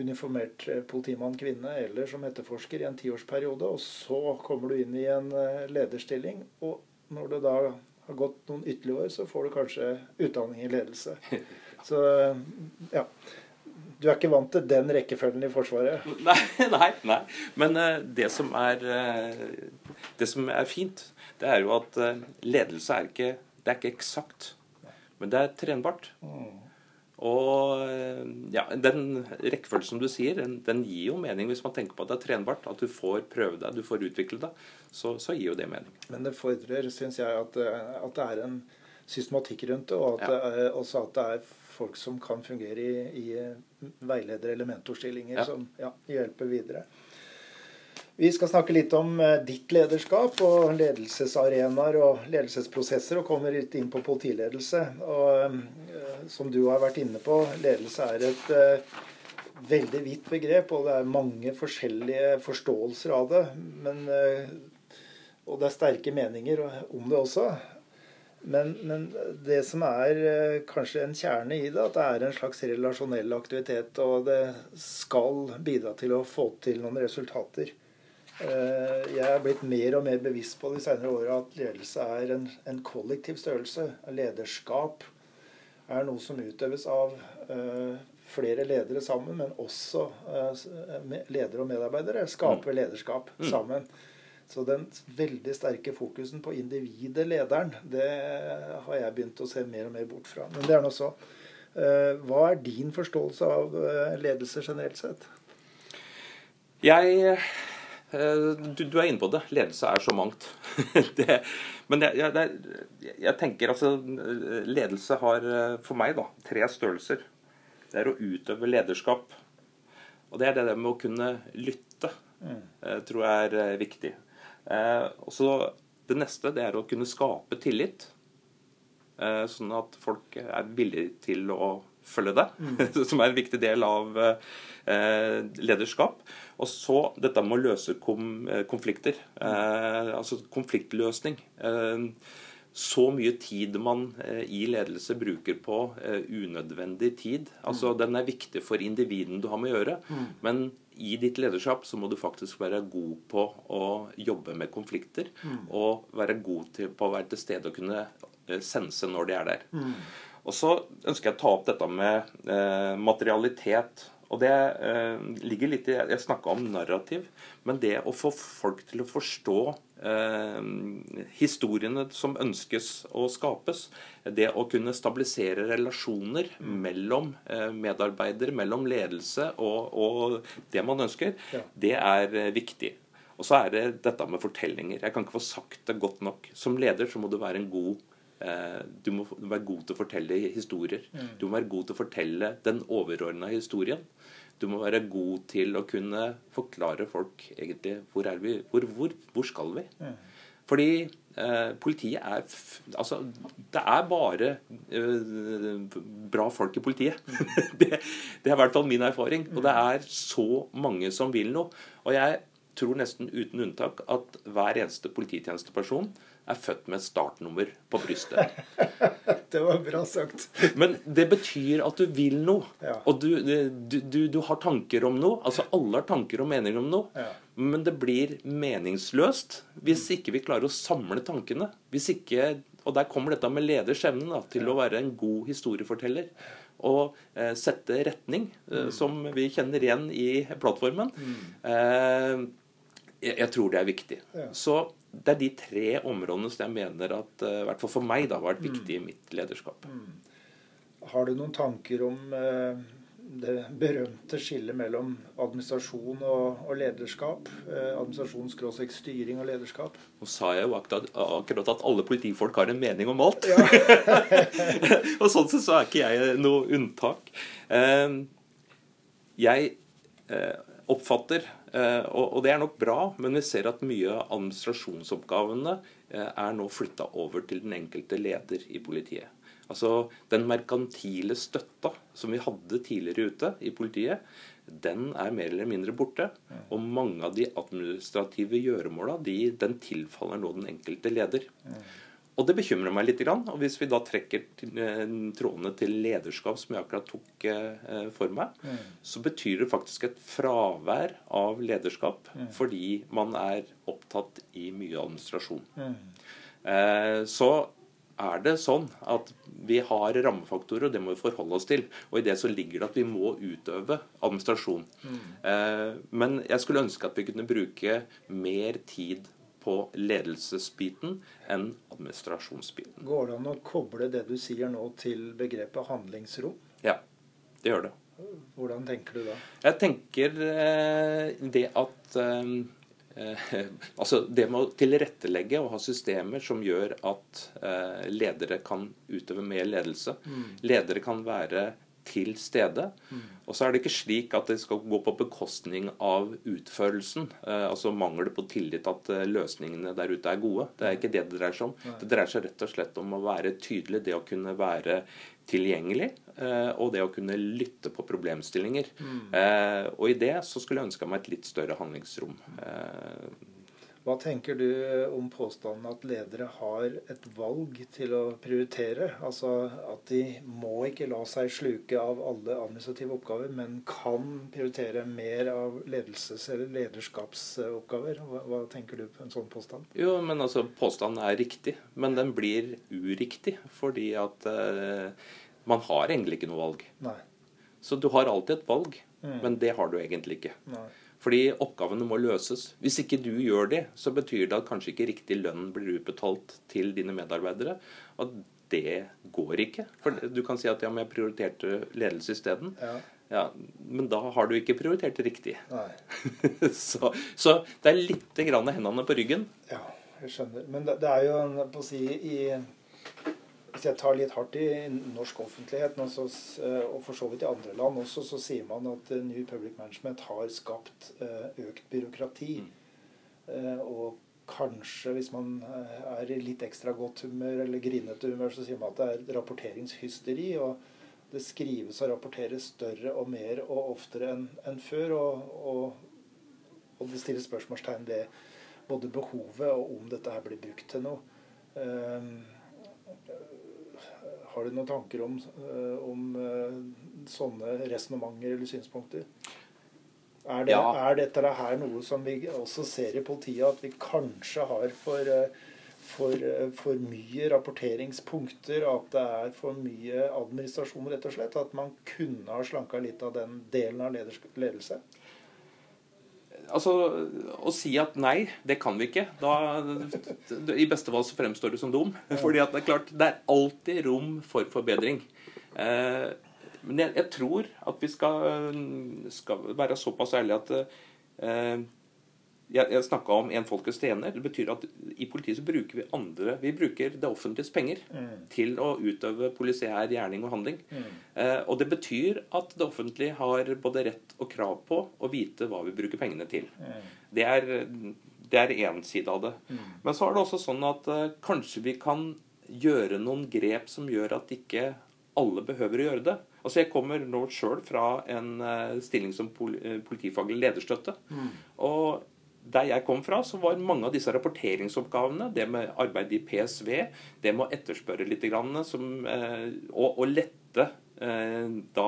uniformert eh, politimann-kvinne eller som etterforsker i en tiårsperiode. Og så kommer du inn i en lederstilling. Og når det da har gått noen ytterligere år, så får du kanskje utdanning i ledelse. (laughs) Så ja. Du er ikke vant til den rekkefølgen i Forsvaret? (laughs) Nei, nei. nei. Men uh, det, som er, uh, det som er fint, det er jo at uh, ledelse er ikke, det er ikke eksakt. Men det er trenbart. Mm. Og eh, ja, Den rekkefølgen som du sier, den, den, gir jo mening hvis man tenker på at det er trenbart. At du får prøve deg, du får utvikle deg. Så, så gir jo det mening. Men det fordrer, syns jeg, at, eh, at, det er en systematikk rundt det. Og at ja. det er, også at det er folk som kan fungere i, i veileder- eller mentorstillinger, ja. som ja, hjelper videre. Vi skal snakke litt om eh, ditt lederskap og ledelsesarenaer og ledelsesprosesser, og kommer litt inn på politiledelse. Og eh, som du har vært inne på, ledelse er et veldig vidt begrep, og det er mange forskjellige forståelser av det. Men, og det er sterke meninger om det også. Men, men, det som er uh, kanskje en kjerne i det, at det er en slags relasjonell aktivitet, og det skal bidra til å få til noen resultater. Eh, jeg er blitt mer og mer bevisst på de senere åra at ledelse er en, en, kollektiv størrelse. Lederskap er noe som utøves av uh, flere ledere sammen, men også ledere og medarbeidere skaper mm. lederskap mm. sammen. Så den veldig sterke fokusen på individet, lederen, det har jeg begynt å se mer og mer bort fra. Men det er nå så. Uh, hva er din forståelse av ledelse generelt sett? Jeg Eh, du, du, er inne på det. Ledelse er så mangt. (laughs) det, men jeg, jeg, jeg, tenker altså Ledelse har eh, for meg da, tre størrelser. Det er å utøve lederskap. Og det er det med å kunne lytte. Mm. Eh, tror jeg er viktig. Og så Det neste det er å kunne skape tillit. Sånn at folk er villige til å følge det. Mm. (laughs) Som er en viktig del av lederskap. Og så dette med å løse eh, konflikter. Eh, altså konfliktløsning. Eh, så mye tid man eh, i ledelse bruker på eh, unødvendig tid. Altså mm. Den er viktig for individen du har med å gjøre. Mm. Men i ditt lederskap så må du faktisk være god på å jobbe med konflikter. Mm. Og være god til, på å være til stede og kunne eh, sense når de er der. Mm. Og så ønsker jeg å ta opp dette med materialitet og det eh, ligger litt i Jeg snakka om narrativ, men det å få folk til å forstå eh, historiene som ønskes å skapes, det å kunne stabilisere relasjoner mm. mellom eh, medarbeidere, mellom ledelse og, og det man ønsker, ja. det er eh, viktig. Og så er det dette med fortellinger. Jeg kan ikke få sagt det godt nok. Som leder så må du være en god eh, du må være god til å fortelle historier. Mm. Du må være god til å fortelle den overordna historien. Du må være god til å kunne forklare folk egentlig hvor er vi, hvor, hvor, hvor skal vi? Mm. Fordi eh, politiet er Altså, det er bare eh, bra folk i politiet. Mm. (laughs) det, det, er i hvert fall min erfaring. Og det er så mange som vil noe. Og jeg tror nesten uten unntak at hver eneste polititjenesteperson er født med et startnummer på brystet. (laughs) det var bra sagt. Men det betyr at du vil noe. Ja. Og du, du, du, du, har tanker om noe. Altså alle har tanker og meninger om noe. Ja. Men det blir meningsløst hvis ikke vi klarer å samle tankene. Hvis ikke, Og der kommer dette med leders evne til ja. å være en god historieforteller. Og eh, sette retning, eh, mm. som vi kjenner igjen i plattformen. Mm. Eh, jeg, jeg, tror det er viktig. Så det er de tre områdene som jeg mener at i hvert fall for meg da, har vært viktig i mitt lederskap. Har du noen tanker om det berømte skillet mellom administrasjon og, og lederskap. Eh, Administrasjonsstyring og lederskap. Nå sa jeg jo akkurat, akkurat, at alle politifolk har en mening om alt. Ja. (laughs) og sånn sett så er ikke jeg noe unntak. Eh, jeg eh, oppfatter, eh, og, det er nok bra, men vi ser at mye av administrasjonsoppgavene eh, er nå flytta over til den enkelte leder i politiet. Altså Den merkantile støtta som vi hadde tidligere ute i politiet, den er mer eller mindre borte. Og mange av de administrative gjøremåla de, den tilfaller nå den enkelte leder. Og det bekymrer meg litt. Og hvis vi da trekker eh, trådene til lederskap, som jeg akkurat tok eh, for meg, så betyr det faktisk et fravær av lederskap fordi man er opptatt i mye administrasjon. Eh, så er det sånn at vi har rammefaktorer, og det må vi forholde oss til. Og i det så ligger det at vi må utøve administrasjon. Mm. Eh, men jeg skulle ønske at vi kunne bruke mer tid på ledelsesbiten enn administrasjonsbiten. Går det an å koble det du sier nå til begrepet handlingsrom? Ja, det gjør det. Hvordan tenker du da? Jeg tenker eh, det at eh, (laughs) altså Det med å tilrettelegge og ha systemer som gjør at eh, ledere kan utøve mer ledelse. Mm. Ledere kan være til stede. Mm. Og så er det ikke slik at det skal gå på bekostning av utførelsen. Eh, altså mangel på tillit at eh, løsningene der ute er gode. Det er ikke det det dreier seg om. Nei. Det dreier seg rett og slett om å være tydelig. Det å kunne være tilgjengelig, eh, og det å kunne lytte på problemstillinger. Mm. Eh, og i det så skulle jeg ønska meg et litt større handlingsrom. Eh, hva tenker du om påstanden at ledere har et valg til å prioritere? Altså at de må ikke la seg sluke av alle administrative oppgaver, men kan prioritere mer av ledelses- eller lederskapsoppgaver? Hva, hva, tenker du på en sånn påstand? Jo, men altså Påstanden er riktig, men den blir uriktig fordi at eh, man har egentlig ikke noe valg. Nei. Så du har alltid et valg, mm. men det har du egentlig ikke. Nei. Fordi oppgavene må løses. Hvis ikke du gjør det, så betyr det at kanskje ikke riktig lønn blir utbetalt til dine medarbeidere. Og det går ikke. For du kan si at ja, men jeg prioriterte ledelse isteden. Ja. Ja, men da har du ikke prioritert det riktig. (laughs) så, så, det er litt grann hendene på ryggen. Ja, jeg skjønner. Men det, det er jo på å si i hvis jeg tar litt hardt i norsk offentlighet, også, og for så vidt i andre land også, så sier man at eh, New Public Management har skapt eh, økt byråkrati. Mm. Og kanskje, hvis man er i litt ekstra godt humør eller grinete humør, så sier man at det er rapporteringshysteri. og det skrives og rapporteres større og mer og oftere enn en før. Og, og, og, det stilles spørsmålstegn ved både behovet og om dette her blir brukt til noe. Um, har du noen tanker om, eh, om eh, sånne resonnementer eller synspunkter? Er, det, ja. er, dette her noe som vi også ser i politiet, at vi kanskje har for, eh, for, for mye rapporteringspunkter? At det er for mye administrasjon, rett og slett? At man kunne ha slanka litt av den delen av ledelse? Altså, Å si at nei, det kan vi ikke, da I beste fall så fremstår du som dum. Fordi at det er klart, det er alltid rom for forbedring. Eh, men jeg, jeg, tror at vi skal, skal være såpass ærlige at eh, jeg, jeg snakka om en folkets tjener. Det betyr at i politiet så bruker vi andre Vi bruker det offentliges penger mm. til å utøve polisiær gjerning og handling. Mm. Eh, og det betyr at det offentlige har både rett og krav på å vite hva vi bruker pengene til. Mm. Det er det er én side av det. Mm. Men så er det også sånn at eh, kanskje vi kan gjøre noen grep som gjør at ikke alle behøver å gjøre det. Altså Jeg kommer nå sjøl fra en uh, stilling som politifaglig lederstøtte. Mm. Og der jeg kom fra, så var mange av disse rapporteringsoppgavene, det med arbeid i PSV, det med å etterspørre litt, som, eh, og, og, lette eh, da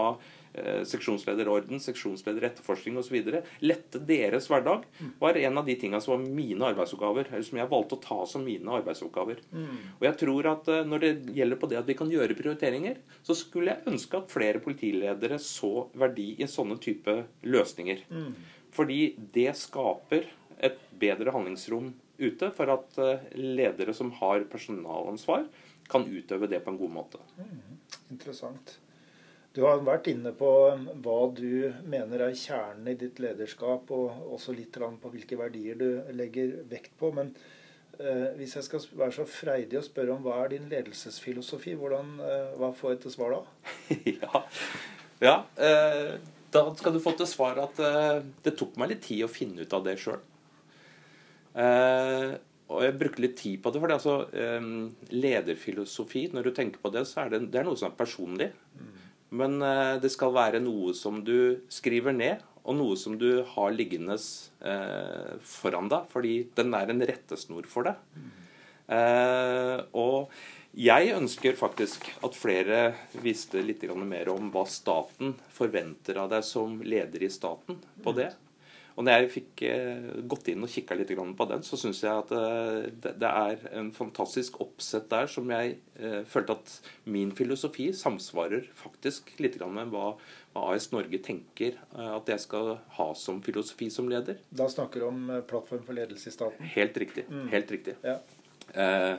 eh, seksjonslederorden, seksjonsleder etterforskning osv. Lette deres hverdag var en av de tingene som var mine arbeidsoppgaver. eller som jeg valgte å ta som mine arbeidsoppgaver. Mm. Og jeg tror at Når det gjelder på det at vi kan gjøre prioriteringer, så skulle jeg ønske at flere politiledere så verdi i sånne type løsninger. Mm. Fordi det skaper et bedre handlingsrom ute for at eh, ledere som har personalansvar, kan utøve det på en god måte. Mm, interessant. Du har vært inne på um, hva du mener er kjernen i ditt lederskap, og også litt på hvilke verdier du legger vekt på. Men eh, hvis jeg skal være så freidig å spørre om hva er din ledelsesfilosofi, hvordan, eh, hva får jeg til svar da? (laughs) ja, ja eh, da skal du få til svar at eh, det tok meg litt tid å finne ut av det sjøl. Eh, og jeg brukte litt tid på det. For det er altså, um, lederfilosofi, når du tenker på det, så er det, det er noe som er personlig. Men uh, det skal være noe som du skriver ned, og noe som du har liggende foran deg. Fordi den er en rettesnor for deg. Og jeg ønsker faktisk at flere visste litt mer om hva staten forventer av deg som leder i staten på det. Og når jeg fikk eh, gått inn og kikka litt på den, så syns jeg at eh, det er en fantastisk oppsett der som jeg eh, følte at min filosofi samsvarer faktisk litt med hva AS Norge tenker at jeg skal ha som filosofi som leder. Da snakker du om plattform for ledelse i staten? Helt riktig. Mm. Helt riktig. Ja. Eh,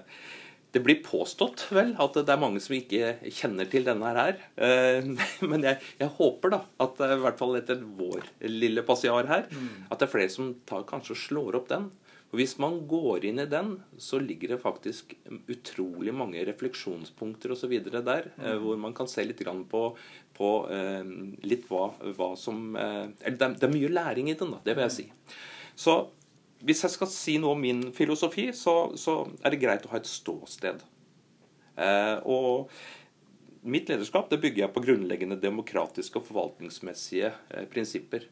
det blir påstått vel at det er mange som ikke kjenner til denne her. Eh, men jeg, jeg håper da at i hvert fall etter vår lille passiar her, mm. at det er flere som tar, kanskje slår opp den. For Hvis man går inn i den, så ligger det faktisk utrolig mange refleksjonspunkter osv. der, eh, mm. hvor man kan se litt på, på eh, litt hva, hva som Eller det er, det er, mye læring i den, da, det vil jeg si. Så hvis jeg skal si noe om min filosofi, så, så er det greit å ha et ståsted. Eh, og mitt lederskap det bygger jeg på grunnleggende demokratiske og forvaltningsmessige eh, prinsipper.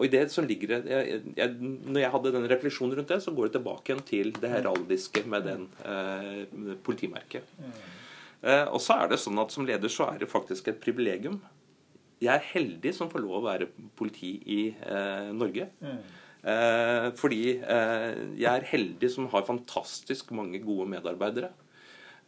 Og i det som ligger jeg, jeg, Når jeg hadde den refleksjonen rundt det, så går det tilbake igjen til det heraldiske med den eh, politimerket. Eh, og så er det sånn at som leder så er det faktisk et privilegium. Jeg er heldig som får lov å være politi i eh, Norge. Mm. Eh, fordi eh, jeg er heldig som har fantastisk mange gode medarbeidere.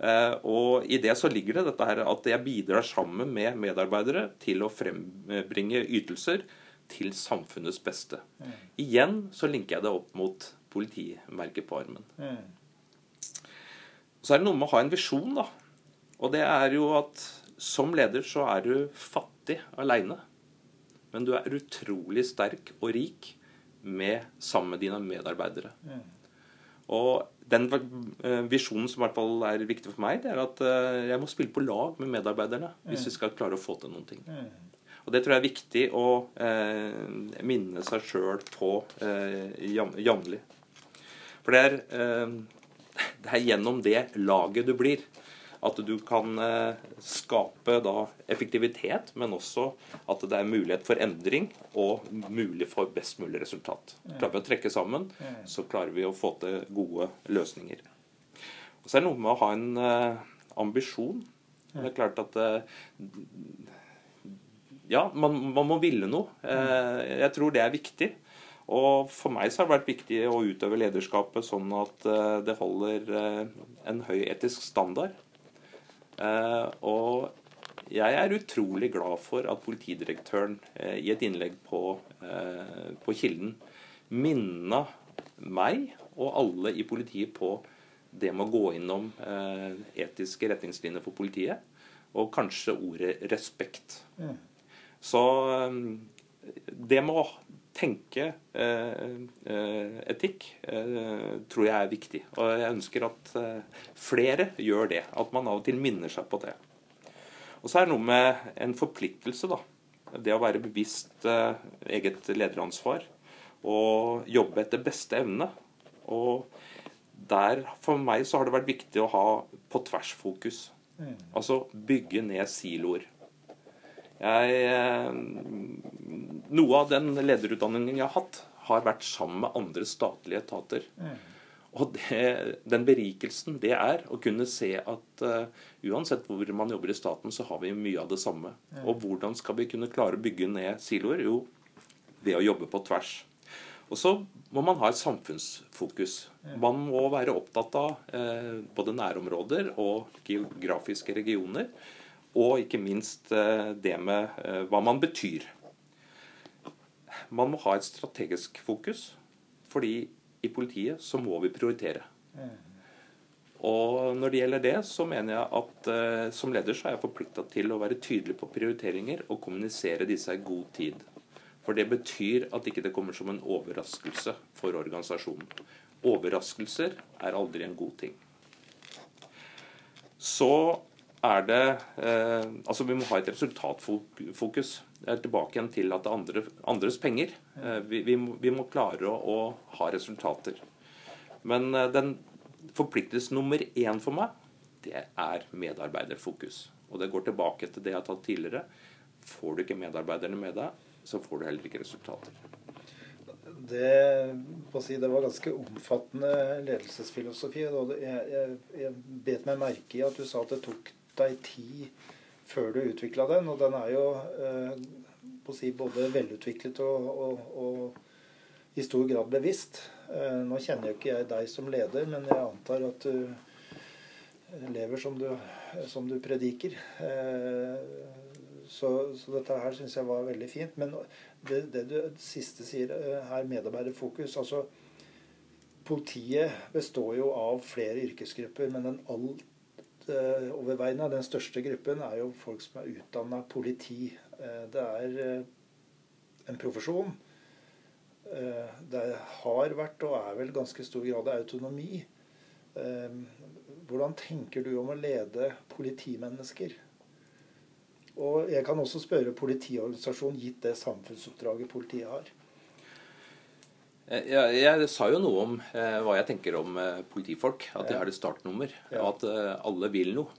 Eh, og i det så ligger det dette her at jeg bidrar sammen med medarbeidere til å frembringe ytelser til samfunnets beste. Mm. Igjen så linker jeg det opp mot politimerket på armen. Mm. Så er det noe med å ha en visjon, da. Og det er jo at som leder så er du fattig aleine. Men du er utrolig sterk og rik med, sammen med dine medarbeidere. Mm. Og den eh, visjonen som i hvert fall er viktig for meg, det er at eh, jeg må spille på lag med medarbeiderne hvis vi skal klare å få til noen ting. Og Det tror jeg er viktig å eh, minne seg sjøl på eh, jevnlig. For det er, eh, (laughs) det er gjennom det laget du blir, at du kan eh, skape da effektivitet, men også at det er mulighet for endring og mulig for best mulig resultat. Klarer vi å trekke sammen, så klarer vi å få til gode løsninger. Og Så er det noe med å ha en uh, ambisjon. Det er klart at uh, Ja, man, man, må ville noe. Jeg tror det er viktig. Og for meg så har det vært viktig å utøve lederskapet sånn at det holder en høy etisk standard. Eh, og jeg er utrolig glad for at politidirektøren eh, i et innlegg på, eh, på Kilden minna meg og alle i politiet på det med å gå innom etiske retningslinjer for politiet, og kanskje ordet respekt. Så det med å tenke eh, etikk eh, tror jeg er viktig. Og jeg ønsker at eh, flere gjør det. At man av og til minner seg på det. Og så er det noe med en forpliktelse, da. Det å være bevisst eh, eget lederansvar. Og jobbe etter beste evne. Og der, for meg, så har det vært viktig å ha på tvers-fokus. Mm. Altså bygge ned siloer. Jeg, eh, noe av den lederutdanningen jeg har hatt, har vært sammen med andre statlige etater. Mm. Og det, den berikelsen det er å kunne se at uh, uansett hvor man jobber i staten, så har vi mye av det samme. Mm. Og hvordan skal vi kunne klare å bygge ned siloer? Jo, ved å jobbe på tvers. Og så må man ha et samfunnsfokus. Man må være opptatt av eh, både nærområder og geografiske regioner. Og ikke minst uh, det med hva man betyr man må ha et strategisk fokus. Fordi i politiet, så må vi prioritere. Og når det gjelder det, så mener jeg at eh, som leder så er jeg forplikta til å være tydelig på prioriteringer og kommunisere disse i god tid. For det betyr at ikke det kommer som en overraskelse for organisasjonen. Overraskelser er aldri en god ting. Så er det eh, Altså, vi må ha et resultatfokus. Jeg er tilbake igjen til at det er andre, andres penger. Eh, vi, vi, må, vi, må, klare å, å ha resultater. Men eh, den forpliktelse nummer én for meg, det er medarbeiderfokus. Og det går tilbake til det jeg har tatt tidligere. Får du ikke medarbeiderne med deg, så får du heller ikke resultater. Det, si, det var ganske omfattende ledelsesfilosofi. Jeg, jeg, jeg bet meg merke i at du sa at det tok deg tid før du utvikla den. Og den er jo eh, si, både velutviklet og, og, og i stor grad bevisst. Eh, nå kjenner jo ikke jeg deg som leder, men jeg antar at du lever som du, som du prediker. Eh, så, så, dette her syns jeg var veldig fint. Men det, det du det siste sier eh, her, medarbeiderfokus altså Politiet består jo av flere yrkesgrupper, men den alt overveiende, den største gruppen, er jo folk som er utdanna politi. Det er en profesjon Eh, det har vært og er vel ganske stor grad av autonomi. Eh, hvordan tenker du om å lede politimennesker? Og jeg kan også spørre politiorganisasjonen, gitt det samfunnsoppdraget politiet har. Eh, jeg, jeg, sa jo noe om eh, hva jeg tenker om eh, politifolk. At de har et startnummer. Og at eh, alle vil noe.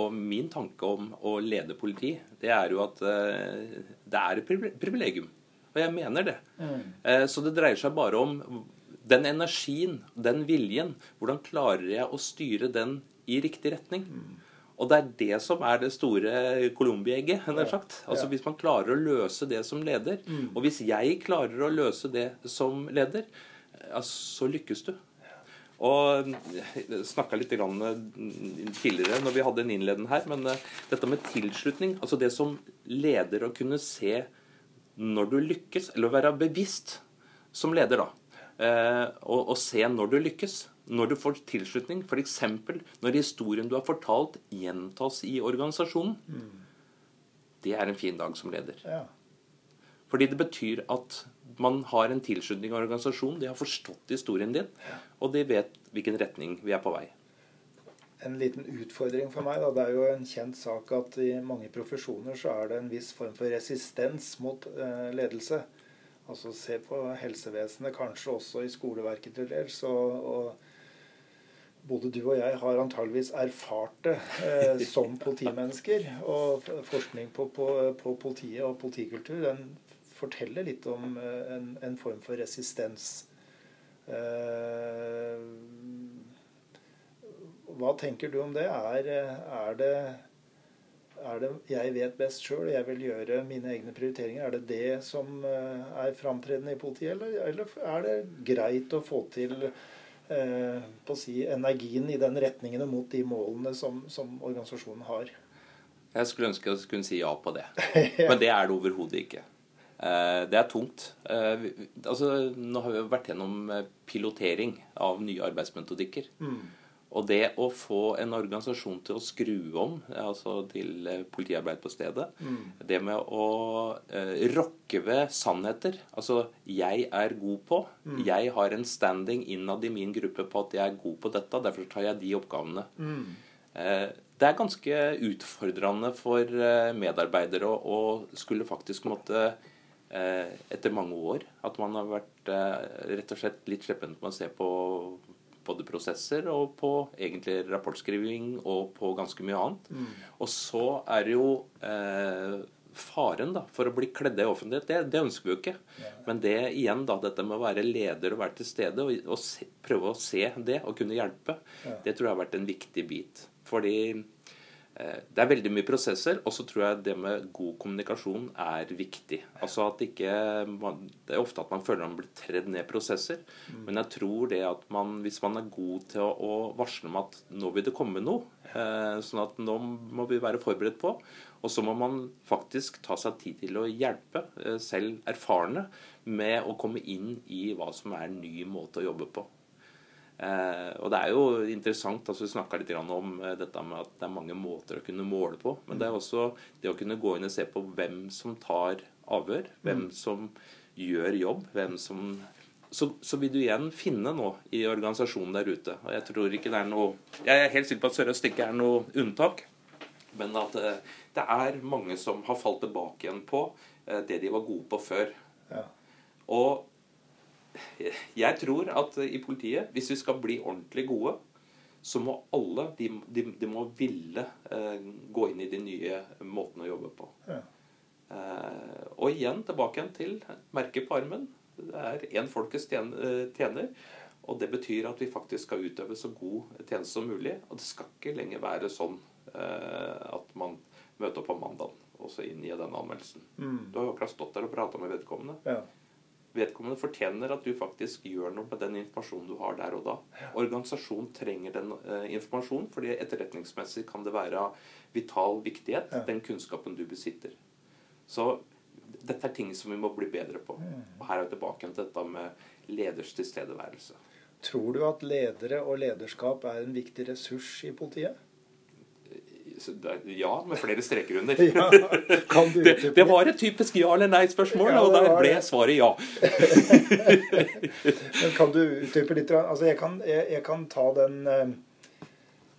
og min tanke om å lede politi, det er jo at det er et privilegium. Og jeg mener det. Mm. Eh, så det dreier seg bare om den energien, den viljen. Hvordan klarer jeg å styre den i riktig retning? Mm. Og det er det som er det store Colombia-egget, Ja. Altså Hvis man klarer å løse det som leder, mm. og hvis jeg klarer å løse det som leder, så lykkes du. Og snakka litt tidligere når vi hadde en innledende her, men eh, dette med tilslutning, altså det som leder å kunne se når du lykkes, eller å være bevisst som leder, da. Eh, og, og, se når du lykkes. Når du får tilslutning. F.eks. når historien du har fortalt, gjentas i organisasjonen. Mm. Det er en fin dag som leder. Ja. Fordi det betyr at man har en tilslutning i organisasjonen. De har forstått historien din, og de vet hvilken retning vi er på vei en liten utfordring for meg. Da. Det er jo en kjent sak at i mange profesjoner så er det en viss form for resistens mot eh, ledelse. Altså Se på helsevesenet, kanskje også i skoleverket til dels. Og, og både du og jeg har antageligvis erfart det eh, (laughs) som politimennesker. Og forskning på, på, på, politiet og politikultur den forteller litt om eh, en, en, form for resistens. Eh, hva tenker du om det? Er, er, det, er det jeg vet best sjøl, og jeg vil gjøre mine egne prioriteringer? Er det det som eh, er framtredende i politiet, eller, eller er det greit å få til eh, på å si, energien i den retningen og mot de målene som, som organisasjonen har? Jeg skulle ønske jeg kunne si ja på det, (laughs) men det er det overhodet ikke. Eh, det er tungt. Eh, altså, nå har vi vært gjennom pilotering av nye arbeidsmetodikker. Mm. Og det å få en organisasjon til å skru om, altså til eh, politiarbeid på stedet mm. Det med å eh, rokke ved sannheter. Altså 'jeg er god på'. Mm. Jeg har en standing innad i min gruppe på at jeg er god på dette, derfor tar jeg de oppgavene. Mm. Eh, det er ganske utfordrende for eh, medarbeidere å, å skulle faktisk måtte eh, etter mange år at man har vært eh, rett og slett litt slepphendt med å se på både prosesser og på egentlig rapportskriving og på ganske mye annet. Mm. Og så er det jo eh, faren da, for å bli kledd i offentlighet, det, det, ønsker vi jo ikke. Men det igjen da, dette med å være leder og være til stede og, og se, prøve å se det og kunne hjelpe, det tror jeg har vært en viktig bit. Fordi det er veldig mye prosesser, og så tror jeg det med god kommunikasjon er viktig. Altså at ikke, Det er ofte at man føler man blir tredd ned prosesser. Mm. Men jeg tror det at man, hvis man er god til å, å varsle om at nå vil det komme noe, eh, sånn at nå må vi være forberedt på, og så må man faktisk ta seg tid til å hjelpe eh, selv erfarne med å komme inn i hva som er en ny måte å jobbe på. Eh, og det er jo interessant, altså Vi snakka litt om eh, dette med at det er mange måter å kunne måle på. Men det er også det å kunne gå inn og se på hvem som tar avhør, hvem mm. som gjør jobb, hvem som så, så, vil du igjen finne noe i organisasjonen der ute. Og jeg tror ikke det er noe Jeg er helt sikker på at Sør-Øst ikke er noe unntak. Men at eh, det er mange som har falt tilbake igjen på eh, det de var gode på før. Ja. Og jeg tror at i politiet, hvis vi skal bli ordentlig gode, så må alle de, de, de må ville eh, gå inn i de nye måtene å jobbe på. Ja. Eh, og igjen tilbake igjen til merket på armen. Det er én folkets eh, tjener. Og det betyr at vi faktisk skal utøve så god tjeneste som mulig. Og det skal ikke lenger være sånn eh, at man møter opp på mandag og så inn i den anmeldelsen. Mm. Du har jo akkurat stått der og prata med vedkommende. Ja vedkommende fortjener at du faktisk gjør noe med den informasjonen du har der og da. Organisasjonen trenger den eh, informasjonen, fordi etterretningsmessig kan det være av vital viktighet, ja. den kunnskapen du besitter. Så dette er ting som vi må bli bedre på. Mm. Og her er vi tilbake til dette med leders tilstedeværelse. Tror du at ledere og lederskap er en viktig ressurs i politiet? Ja, med flere streker under. (laughs) Ja, det, det, var et typisk ja eller nei-spørsmål, ja, og der ble svaret ja. (laughs) Men kan du utdype litt? Altså, jeg kan, jeg, jeg kan, ta den eh,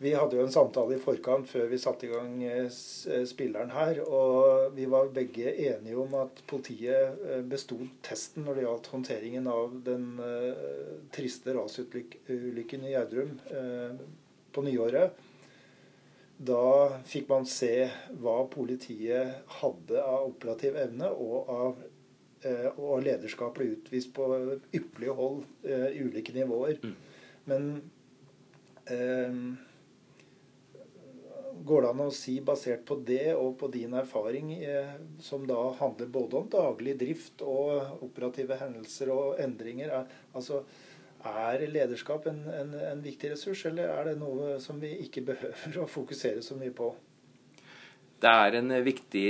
Vi hadde jo en samtale i forkant før vi satte i gang eh, eh, spilleren her. Og vi var begge enige om at politiet besto testen når det gjaldt håndteringen av den triste rasulykken i Gjerdrum på nyåret da fikk man se hva politiet hadde av operativ evne og av eh, og lederskap ble utvist på ypperlige hold eh, i ulike nivåer. Mm. Men eh, går det an å si, basert på det og på din erfaring, som da handler både om daglig drift og operative hendelser og endringer er, altså er lederskap en, en, en, viktig ressurs, eller er det noe som vi ikke (laughs) behøver å fokusere så mye på? Det er en viktig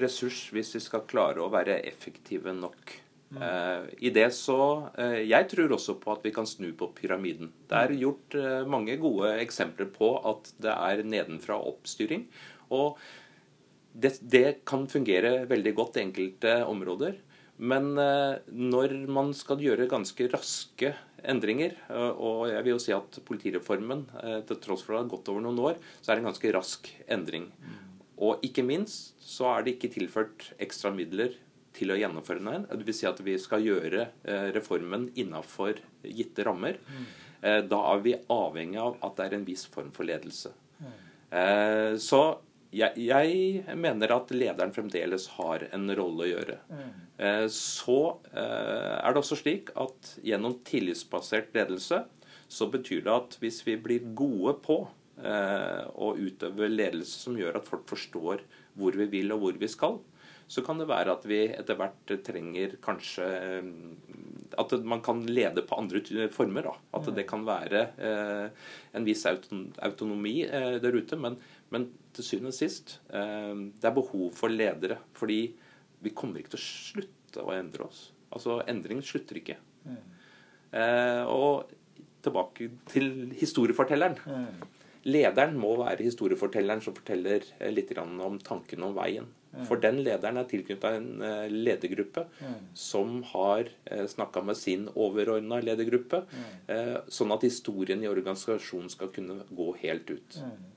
ressurs hvis vi skal klare å være effektive nok. Mm. Eh, I det så eh, Jeg tror også på at vi kan snu på pyramiden. Det er gjort eh, mange gode eksempler på at det er nedenfra oppstyring. Og det, det kan fungere veldig godt i enkelte områder. Men når man skal gjøre ganske raske endringer. Eh, og jeg vil jo si at politireformen, eh, til tross for at det har gått over noen år, så er det en ganske rask endring. Og ikke minst så er det ikke tilført ekstra midler til å gjennomføre den. Vil si at vi skal gjøre eh, reformen innafor gitte rammer. Da er vi avhengig av at det er en viss form for ledelse. Så jeg, jeg, mener at lederen fremdeles har en rolle å gjøre. Mm. Så eh, er det også slik at gjennom tillitsbasert ledelse så betyr det at hvis vi blir gode på eh, å utøve ledelse som gjør at folk forstår hvor vi vil og hvor vi skal, så kan det være at vi etter hvert trenger kanskje At man kan lede på andre former. Da. At det kan være en viss autonomi der ute. Men, men til syvende og sist eh, det er behov for ledere. Fordi vi kommer ikke til å slutte å endre oss. Altså, endring slutter ikke. Mm. og tilbake til historiefortelleren. Mm. Lederen må være historiefortelleren som forteller eh, litt om tankene om veien. Mm. For den lederen er tilknyttet en ledergruppe mm. som har snakka med sin overordna ledergruppe, mm. sånn at historien i organisasjonen skal kunne gå helt ut. Mm.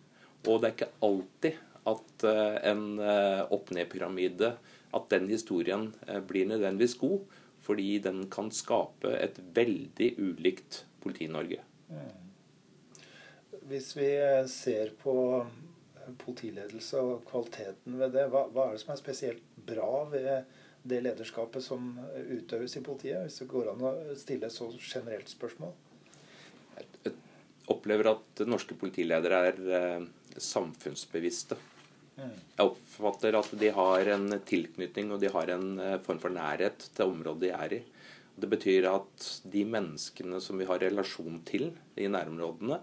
Og det er ikke alltid at eh, en eh, opp-ned-pyramide, at den historien eh, blir nødvendigvis god. Fordi den kan skape et veldig ulikt Politi-Norge. Hvis vi ser på politiledelse og kvaliteten ved det, hva, hva, er det som er spesielt bra ved det lederskapet som utøves i politiet? Hvis det går an å stille et så generelt spørsmål? Jeg opplever at norske politiledere er samfunnsbevisste. Jeg oppfatter at de har en tilknytning og de har en eh, form for nærhet til området de er i. Det betyr at de menneskene som vi har relasjon til i nærområdene,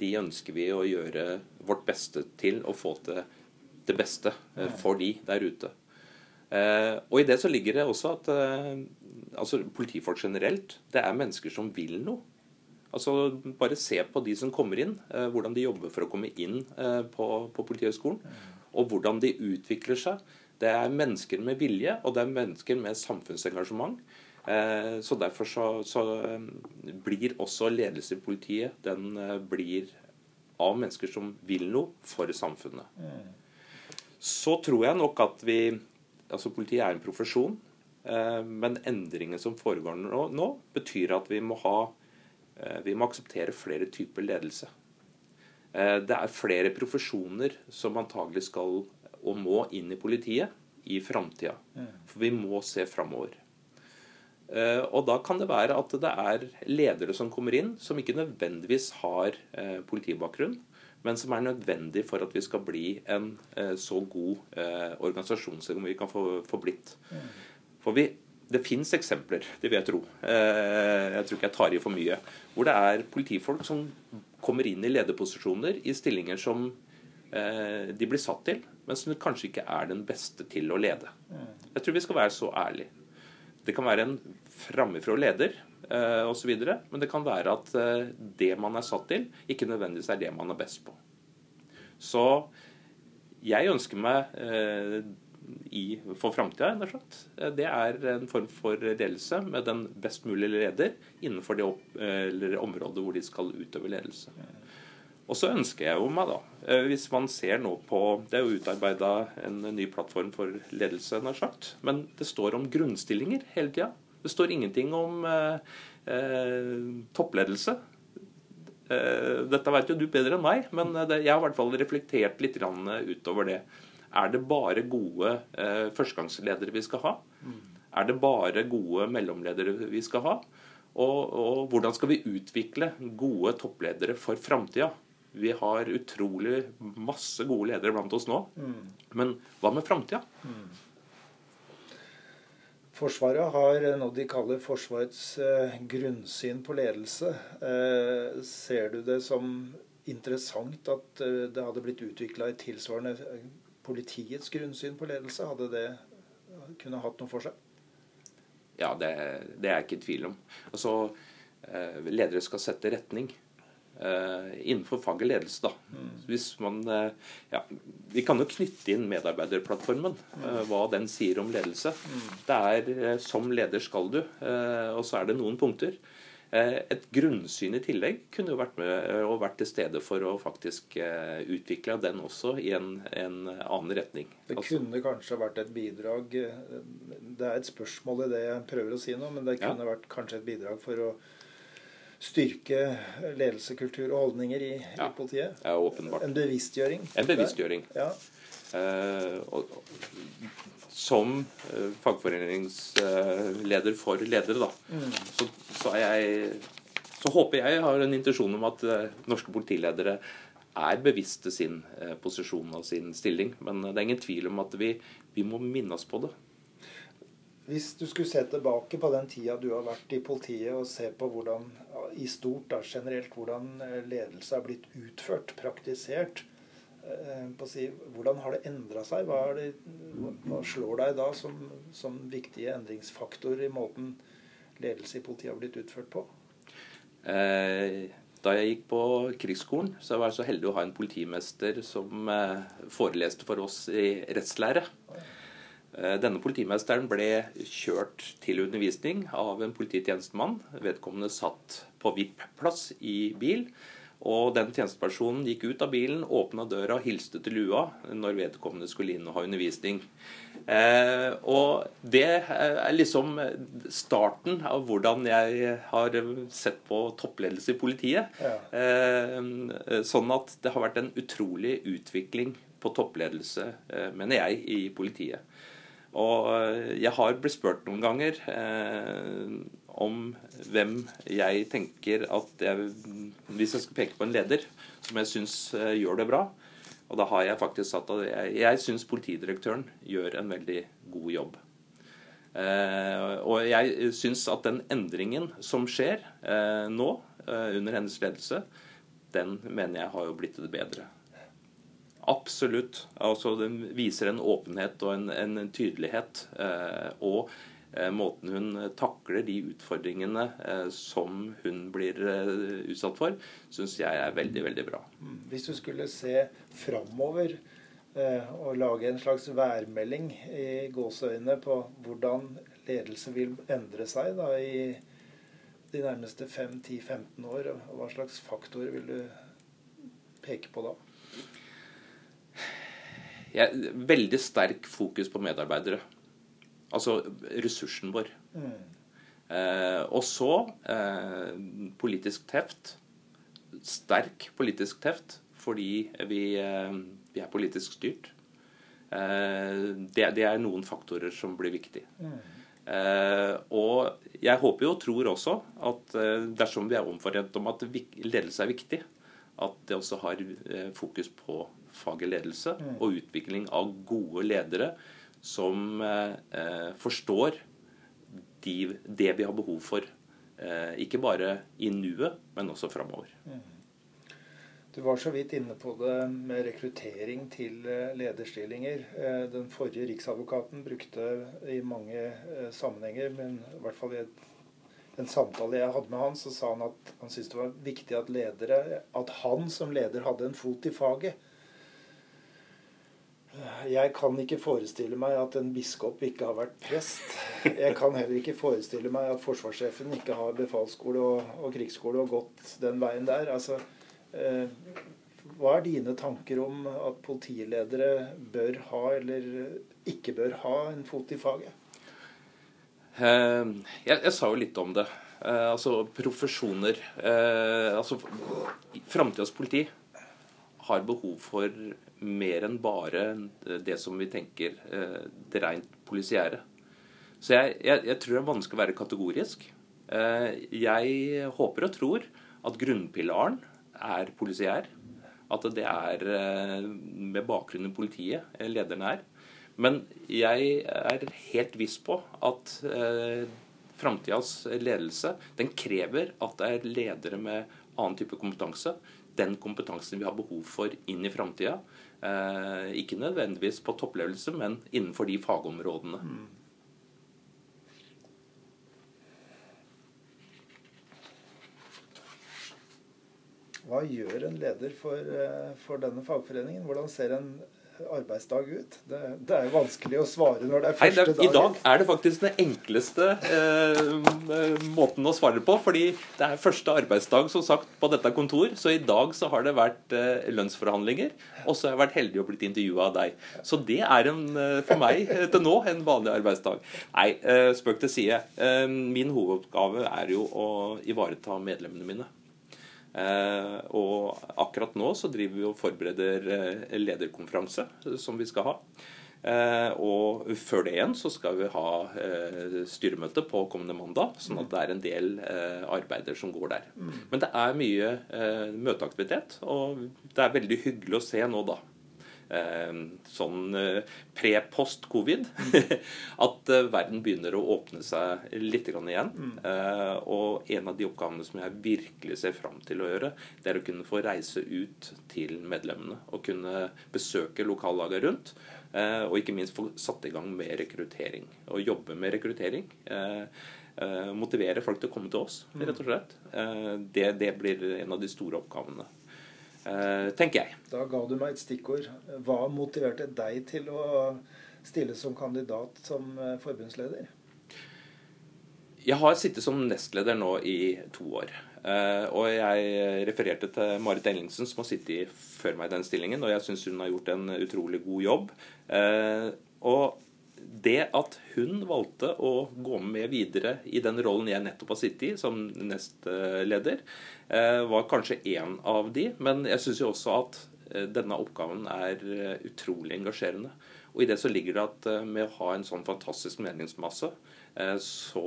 de ønsker vi å gjøre vårt beste til å få til det beste eh, for de der ute. Eh, og i det så ligger det også at altså politifolk generelt, det er mennesker som vil noe. Altså Bare se på de som kommer inn, hvordan de jobber for å komme inn på, på Politihøgskolen og hvordan de utvikler seg. Det er mennesker med vilje, og det er mennesker med samfunnsengasjement. Eh, så Derfor så, så eh, blir også ledelse i politiet den eh, blir av mennesker som vil noe for samfunnet. Så tror jeg nok at vi altså Politiet er en profesjon, men endringen som foregår nå, nå betyr at vi må, ha, vi må akseptere flere typer ledelse. Eh, det er flere profesjoner som antagelig skal og må inn i politiet i framtida. For vi må se framover. Eh, og da kan det være at det er ledere som kommer inn, som ikke nødvendigvis har eh, politibakgrunn, men som er nødvendig for at vi skal bli en så god organisasjon som vi kan få, få blitt. For vi, det fins eksempler, det vil jeg tro, jeg tror ikke jeg tar i for mye, hvor det er politifolk som kommer inn i lederposisjoner i stillinger som eh, de blir satt til, men som kanskje ikke er den beste til å lede. Jeg tror vi skal være så ærlige. Det kan være en framifrå leder eh, osv., men det kan være at eh, det man er satt til, ikke nødvendigvis er det man er best på. Så jeg ønsker meg eh, i, for framtida, eh, det er en form for ledelse med den best mulige leder innenfor det opp, området hvor de skal utøve ledelse. Og så ønsker jeg jo meg, da, eh, hvis man ser nå på Det er jo utarbeida en ny plattform for ledelse, nær sagt. Men det står om grunnstillinger hele tida. Det står ingenting om eh, eh, toppledelse. Eh, dette vet jo du bedre enn meg, men det, jeg har i hvert fall reflektert litt utover det. Er det bare gode eh, førstegangsledere vi skal ha? Mm. Er det bare gode mellomledere vi skal ha? Og, og hvordan skal vi utvikle gode toppledere for framtida? Vi har utrolig masse gode ledere blant oss nå. Mm. Men hva med framtida? Mm. Forsvaret har noe de kaller Forsvarets eh, grunnsyn på ledelse. Eh, ser du det som interessant at eh, det hadde blitt utvikla et tilsvarende politiets grunnsyn på ledelse? Hadde det kunne hatt noe for seg? Ja, det, det er jeg ikke i tvil om. Altså, eh, ledere skal sette retning. Uh, innenfor faget ledelse. da. Mm. Hvis man, uh, ja, vi kan jo knytte inn medarbeiderplattformen, uh, hva den sier om ledelse. Mm. Det er 'som leder skal du', og så er det noen punkter. Et grunnsyn i tillegg kunne jo vært med og vært til stede for å faktisk utvikle den også i en, en annen retning. Det altså. kunne kanskje vært et bidrag Det er et spørsmål i det jeg prøver å si nå, men det kunne ja. vært kanskje et bidrag for å styrke ledelse, kultur og holdninger i, ja. i politiet. Ja, åpenbart. En bevisstgjøring. En bevisstgjøring. Ja. Eh, og, som eh, fagforeningsleder for ledere, da, mm. så, så, jeg, så, håper jeg har en intensjon om at eh, norske politiledere er bevisste sin posisjon og sin stilling. Men det er ingen tvil om at vi, vi må minne oss på det. Hvis du skulle se tilbake på den tida du har vært i politiet, og se på hvordan i stort da, generelt hvordan ledelse har blitt utført, praktisert si, Hvordan har det endra seg? Hva, det, hva, slår deg da som, som viktige endringsfaktor i måten ledelse i politiet har blitt utført på? Eh, da jeg gikk på krigsskolen, så var jeg så heldig å ha en politimester som eh, foreleste for oss i rettslære. Eh, denne politimesteren ble kjørt til undervisning av en polititjenestemann. Vedkommende satt på VIP-plass i bil. Og den tjenestepersonen gikk ut av bilen, åpna døra og hilste til lua når vedkommende skulle inn og ha undervisning. Eh, og det er liksom starten av hvordan jeg har sett på toppledelse i politiet. Ja. Eh, sånn at det har vært en utrolig utvikling på toppledelse, eh, mener jeg, i politiet. Og eh, jeg har blitt spurt noen ganger eh, om hvem jeg tenker at jeg, Hvis jeg skal peke på en leder som jeg syns eh, gjør det bra, Og da har jeg faktisk satt at jeg, jeg syns politidirektøren gjør en veldig god jobb. Eh, og jeg syns at den endringen som skjer eh, nå, eh, under hennes ledelse, den mener jeg har jo blitt det bedre. Absolutt. Altså, den viser en åpenhet og en, en tydelighet. Eh, og måten hun takler de utfordringene eh, som hun blir eh, utsatt for, syns jeg er veldig, veldig bra. Mm. Hvis du skulle se framover og lage en slags værmelding i gåseøyne på hvordan ledelse vil endre seg da, i de nærmeste 5-10-15 år, hva slags faktorer vil du peke på da? Jeg, veldig sterk fokus på medarbeidere. Altså ressursen vår. Mm. Eh, og så eh, politisk teft. Sterk politisk teft fordi vi, eh, vi er politisk styrt. Eh, det, det, er noen faktorer som blir viktige. Mm. og jeg håper jo og tror også at eh, dersom vi er omforent om at ledelse er viktig, at det også har fokus på faget ledelse mm. og utvikling av gode ledere som eh, forstår de, det vi har behov for. Eh, ikke bare i nuet, men også framover. Mm. Du var så vidt inne på det med rekruttering til eh, lederstillinger. Eh, den forrige riksadvokaten brukte i mange eh, sammenhenger, men i hvert fall i en samtale jeg hadde med han, så sa han at han syntes det var viktig at ledere, at han som leder hadde en fot i faget. Jeg kan ikke forestille meg at en biskop ikke har vært prest. Jeg kan heller ikke forestille meg at forsvarssjefen ikke har befalsskole og, og krigsskole og gått den veien der. Altså, eh, hva er dine tanker om at politiledere bør ha eller ikke bør ha en fot i faget? Eh, jeg, jeg, sa jo litt om det. Eh, altså profesjoner. Eh, altså Framtidas politi har behov for mer enn bare det som vi tenker eh, det rent polisiære. Så jeg, jeg, jeg, tror det er vanskelig å være kategorisk. Eh, jeg håper og tror at grunnpilaren er polisiær. At det er eh, med bakgrunn i politiet lederen er. Men jeg er helt viss på at framtidas ledelse den krever at det er ledere med annen type kompetanse. Den kompetansen vi har behov for inn i framtida. Eh, ikke nødvendigvis på toppledelse, men innenfor de fagområdene. Mm. Hva gjør en leder for, eh, for denne fagforeningen? Hvordan ser en arbeidsdag ut? Det, det, er jo vanskelig å svare når det er første dag. I dag er det faktisk den enkleste eh, måten å svare på. Fordi det er første arbeidsdag som sagt på dette kontor. Så i dag så har det vært eh, lønnsforhandlinger. Og så har jeg vært heldig og blitt intervjua av deg. Så det er en, eh, for meg eh, til nå en vanlig arbeidsdag. Nei, eh, spøk til side. Eh, min hovedoppgave er jo å ivareta medlemmene mine. Eh, og akkurat nå så driver vi og forbereder eh, lederkonferanse som vi skal ha. Eh, og før det igjen så skal vi ha styremøte på kommende mandag, sånn at det er en del arbeider som går der. Mm. Men det er mye møteaktivitet, og det er veldig hyggelig å se nå, da Eh, sånn eh, pre-post-covid. (laughs) at eh, verden begynner å åpne seg litt igjen. Mm. Og en av de oppgavene som jeg virkelig ser fram til å gjøre, det er å kunne få reise ut til medlemmene. Og kunne besøke lokallaget rundt. Og ikke minst få satt i gang med rekruttering. Og jobbe med rekruttering. Motivere folk til å komme til oss, rett og slett. Det, det blir en av de store oppgavene. Eh, tenker jeg. Da ga du meg et stikkord. Hva motiverte deg til å stille som kandidat som eh, forbundsleder? Jeg har sittet som nestleder nå i to år. Eh, og jeg refererte til Marit Ellingsen, som har sittet før meg i den stillingen. Og jeg syns hun har gjort en utrolig god jobb. Og det at hun valgte å gå med videre i den rollen jeg nettopp har sittet i, som nestleder, eh, var kanskje én av de. Men jeg syns jo også at eh, denne oppgaven er eh, utrolig engasjerende. Og i det så ligger det at med å ha en sånn fantastisk meningsmasse, så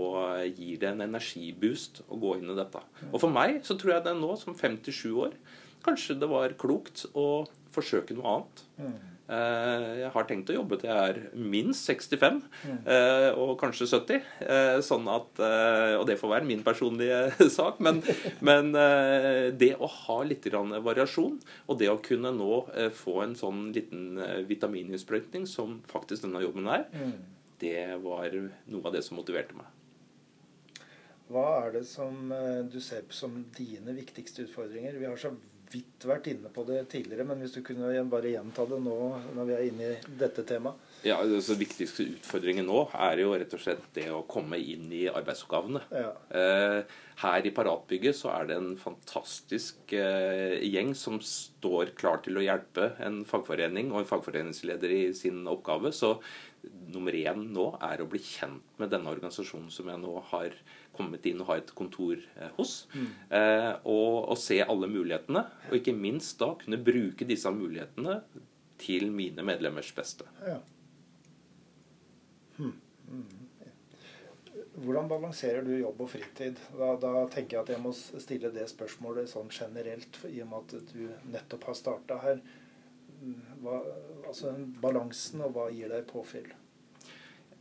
gir det en energiboost å gå inn i dette. Og for meg så tror jeg det nå, som 57 år, kanskje det var klokt å forsøke noe annet. Eh, jeg har tenkt å jobbe til jeg er minst 65, mm. og kanskje 70. Sånn at, og det får være min personlige (laughs) sak. Men, men det å ha litt variasjon, og det å kunne nå få en sånn liten vitamininnsprøytning som faktisk denne jobben er, mm. det var noe av det som motiverte meg. Hva er det som du ser på som dine viktigste utfordringer? Vi har så vidt vært inne på det tidligere, men hvis du kunne bare gjenta det nå når vi er inne i dette temaet? Ja, altså Viktigste utfordringen nå er jo rett og slett det å komme inn i arbeidsoppgavene. Ja. Eh, her i Paratbygget så er det en fantastisk eh, gjeng som står klar til å hjelpe en fagforening og en fagforeningsleder i sin oppgave. Så nummer én nå er å bli kjent med denne organisasjonen som jeg nå har kommet inn og har et kontor eh, hos. Mm. Eh, og, og, se alle mulighetene. Og ikke minst da kunne bruke disse mulighetene til mine medlemmers beste. Ja. Hmm. Mm. Hvordan balanserer du jobb og fritid? Da, da, tenker jeg at jeg må stille det spørsmålet sånn generelt, i og med at du nettopp har starta her. Hva, altså Balansen, og hva gir deg påfyll?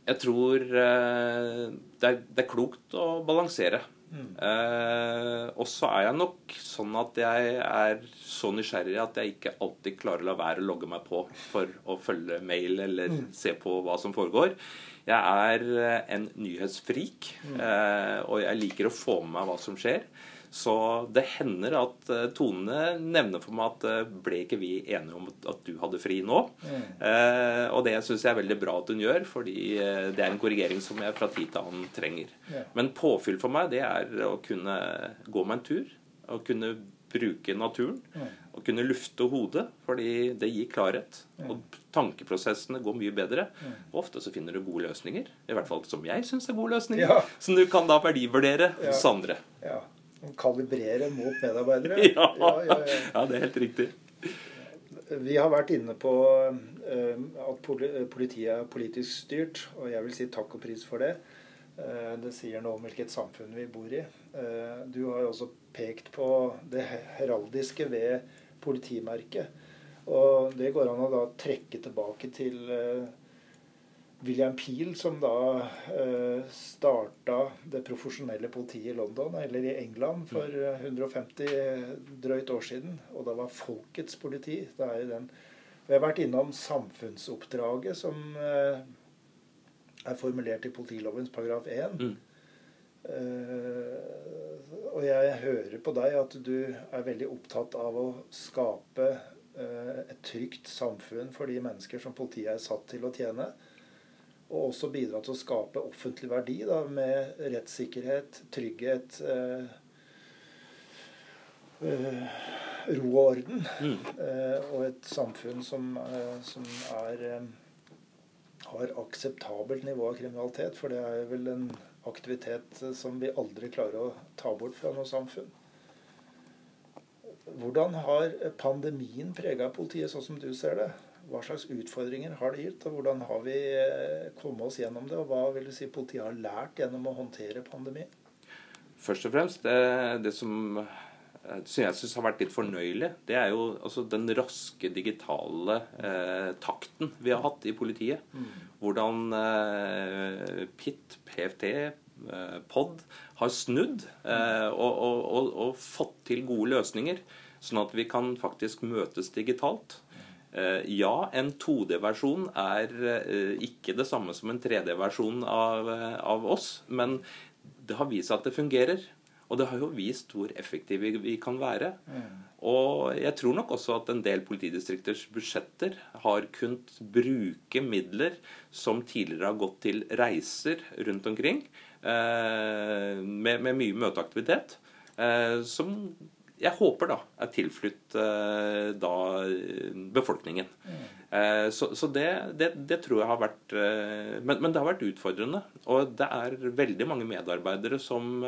Jeg tror eh, det, er, det, er, klokt å balansere. Mm. Eh, og så er jeg nok sånn at jeg er så nysgjerrig at jeg ikke alltid klarer å la være å logge meg på for å følge mail eller mm. se på hva som foregår. Jeg er eh, en nyhetsfrik, mm. eh, og jeg liker å få med meg hva som skjer. Så det hender at uh, Tone nevner for meg at uh, ble ikke vi enige om at du hadde fri nå? Mm. Uh, og det syns jeg er veldig bra at hun gjør, fordi det er en korrigering som jeg fra tid til annen trenger. Yeah. Men påfyll for meg, det er å kunne gå meg en tur. Å kunne bruke naturen. Mm. Å kunne lufte hodet, fordi det gir klarhet. Mm. Og tankeprosessene går mye bedre. Mm. Og ofte så finner du gode løsninger. I hvert fall som jeg syns er gode løsninger. Ja. Som du kan da verdivurdere ja. hos andre. Ja. Kalibrere mot medarbeidere? (laughs) Ja. Ja, ja, ja, det er helt riktig. Vi har vært inne på uh, at politiet er politisk styrt, og jeg vil si takk og pris for det. Uh, det sier noe om hvilket samfunn vi bor i. Uh, du har også pekt på det heraldiske ved politimerket. Og det går an å da trekke tilbake til William Peel, som da eh, starta det profesjonelle politiet i London, eller i England, for 150 mm. drøyt år siden. Og det var folkets politi. Det er den. Vi har vært innom samfunnsoppdraget, som eh, er formulert i politilovens paragraf 1. Mm. Eh, og jeg hører på deg at du er veldig opptatt av å skape eh, et trygt samfunn for de mennesker som politiet er satt til å tjene og også bidra til å skape offentlig verdi da, med rettssikkerhet, trygghet, eh, eh, ro og orden. Mm. Eh, og et samfunn som, eh, som er, eh, har akseptabelt nivå av kriminalitet. For det er vel en aktivitet som vi aldri klarer å ta bort fra noe samfunn. Hvordan har pandemien prega politiet, sånn som du ser det? Hva slags utfordringer har det gitt, og hvordan har vi eh, kommet oss gjennom det? Og hva vil du si politiet har lært gjennom å håndtere pandemien? Først og fremst, det, det som, eh, som jeg syns har vært litt fornøyelig, det er jo altså, den raske digitale eh, takten vi har hatt i politiet. Mm. Hvordan eh, PIT, PFT, eh, POD har snudd eh, og, og, og, og fått til gode løsninger. Sånn at vi kan faktisk møtes digitalt. Eh, ja, en 2D-versjon er eh, ikke det samme som en 3D-versjon av, eh, av, oss, men det har vist seg at det fungerer. Og det har jo vist hvor effektive vi kan være. Mm. Og jeg tror nok også at en del politidistrikters budsjetter har kunnet bruke midler som tidligere har gått til reiser rundt omkring, eh, med, med, mye møteaktivitet, eh, som jeg håper da er tilflytt eh, da befolkningen. Mm. Eh, så, så det, det, det, tror jeg har vært eh, men, men, det har vært utfordrende. Og det er veldig mange medarbeidere som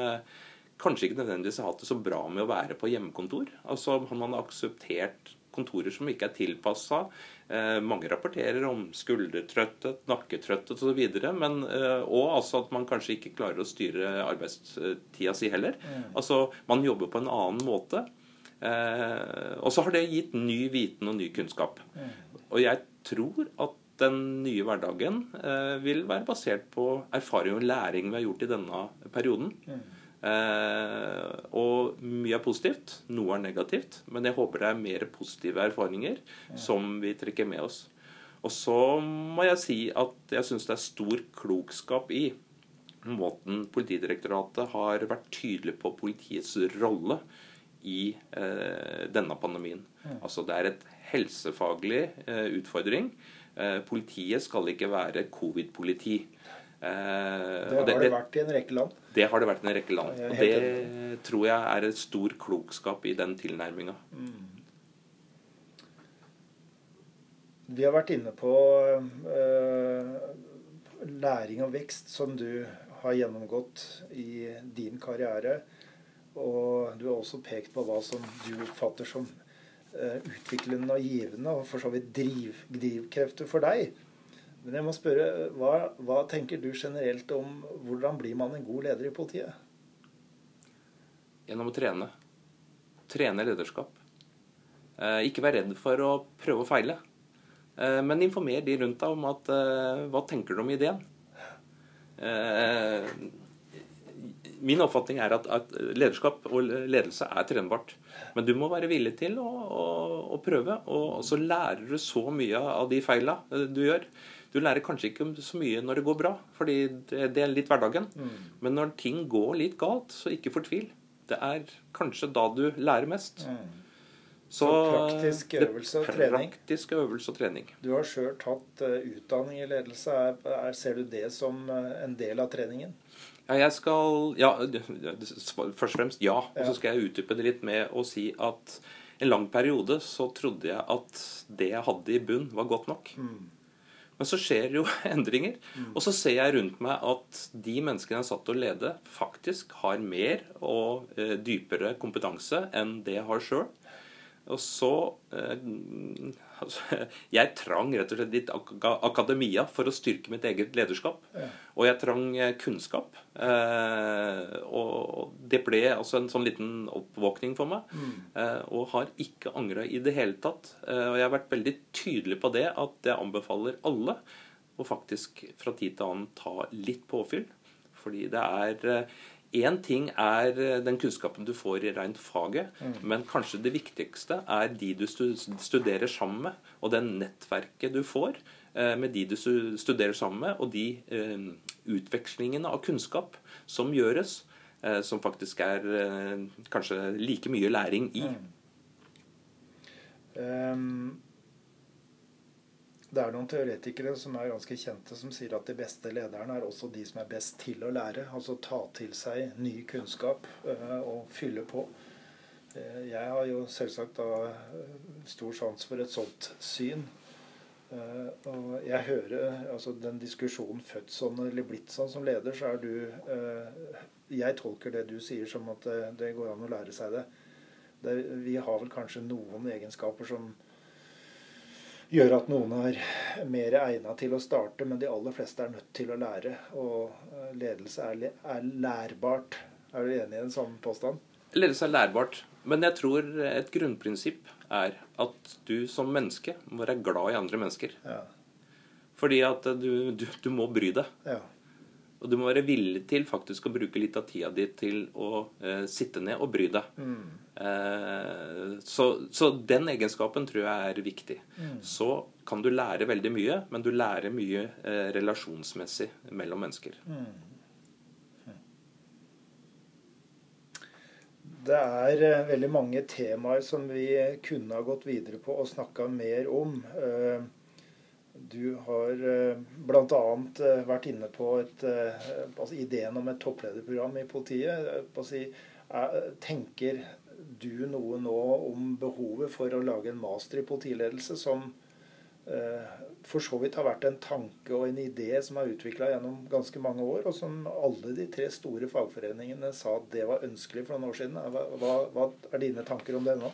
kanskje ikke nødvendigvis har hatt det så bra med å være på hjemmekontor. Altså Man har akseptert kontorer som ikke er tilpassa. Eh, mange rapporterer om skuldertrøtthet, nakketrøtthet osv. Eh, og altså at man kanskje ikke klarer å styre arbeidstida si heller. Mm. Altså Man jobber på en annen måte. Eh, og så har det gitt ny viten og ny kunnskap. Og jeg tror at den nye hverdagen eh, vil være basert på erfaring og læring vi har gjort i denne perioden. Eh, og mye er positivt, noe er negativt. Men jeg håper det er mer positive erfaringer som vi trekker med oss. Og så må jeg si at jeg syns det er stor klokskap i måten Politidirektoratet har vært tydelig på politiets rolle i eh, denne pandemien. Ja. Altså Det er et helsefaglig eh, utfordring. Eh, politiet skal ikke være covid-politi. Eh, det har det, det, vært i en rekke land. Det har det vært i en rekke land. Og det tror jeg er et stor klokskap i den tilnærminga. Mm. Vi har vært inne på uh, læring og vekst, som du har gjennomgått i din karriere. Og du har også pekt på hva som du oppfatter som uh, utviklende og givende, og for så vidt driv, drivkrefter for deg. Men jeg må spørre, hva, hva, tenker du generelt om hvordan blir man en god leder i politiet? Gjennom å trene. Trene lederskap. Eh, ikke være redd for å prøve å feile. Eh, men informer de rundt deg om at hva tenker du om ideen? min oppfatning er at, at, lederskap og ledelse er trenbart. Men du må være villig til å, å, å prøve, og så lærer du så mye av de feila du gjør. Du lærer kanskje ikke så mye når det går bra, fordi det, er litt hverdagen. Mm. Men når ting går litt galt, så ikke fortvil. Det er kanskje da du lærer mest. Mm. Så, så praktisk øvelse og trening. Praktisk øvelse og trening. Du har sjøl tatt uh, utdanning i ledelse. Er, er, ser du det som uh, en del av treningen? Ja, jeg skal Ja, først og fremst ja. Og så skal jeg utdype det litt med å si at en lang periode så trodde jeg at det jeg hadde i bunn, var godt nok. Mm. Men så skjer jo (laughs) endringer. Mm. Og så ser jeg rundt meg at de menneskene jeg satt og lede, faktisk har mer og eh, dypere kompetanse enn det jeg har sjøl. Og så eh, altså, Jeg trang rett og slett litt akademia for å styrke mitt eget lederskap. Ja. Og jeg trang eh, kunnskap. Eh, og det ble altså en sånn liten oppvåkning for meg. Mm. Eh, og har ikke angra i det hele tatt. Eh, og jeg har vært veldig tydelig på det at jeg anbefaler alle å faktisk fra tid til annen ta litt påfyll. Fordi det er eh, Én ting er eh, den kunnskapen du får i rent faget, mm. men kanskje det viktigste er de du studerer sammen med, og det nettverket du får eh, med de du studerer sammen med, og de eh, utvekslingene av kunnskap som gjøres, som faktisk er kanskje like mye læring i. Mm. Um det er noen teoretikere som er ganske kjente, som sier at de beste lederne er også de som er best til å lære. Altså ta til seg ny kunnskap uh, og fylle på. Uh, jeg har jo selvsagt uh, stor sans for et sånt syn. og jeg hører altså den diskusjonen født sånn eller blitt sånn som leder, så er du Jeg tolker det du sier som at det går an å lære seg det. det. Vi har vel kanskje noen egenskaper som gjør at noen er mer egna til å starte, men de aller fleste er nødt til å lære. Og eh, ledelse er, er lærbart. Er du enig i en sånn påstand? Ledelse er lærbart. Men jeg tror et grunnprinsipp er at du som menneske må være glad i andre mennesker. Ja. Fordi at du, du, du må bry deg. Ja. Og du må være villig til faktisk å bruke litt av tida di til å eh, sitte ned og bry deg. Mm. Eh, så, så, den egenskapen tror jeg er viktig. Mm. Så kan du lære veldig mye, men du lærer mye eh, relasjonsmessig mellom mennesker. Mm. Det er eh, veldig mange temaer som vi kunne ha gått videre på og snakka mer om. Eh, du har eh, bl.a. Eh, vært inne på et, altså ideen om et topplederprogram i politiet. Tenker du noe nå om behovet for å lage en master i politiledelse som for så vidt har vært en tanke og en idé som er utvikla gjennom ganske mange år, og som alle de tre store fagforeningene sa at det var ønskelig for noen år siden. Hva, hva er dine tanker om det nå?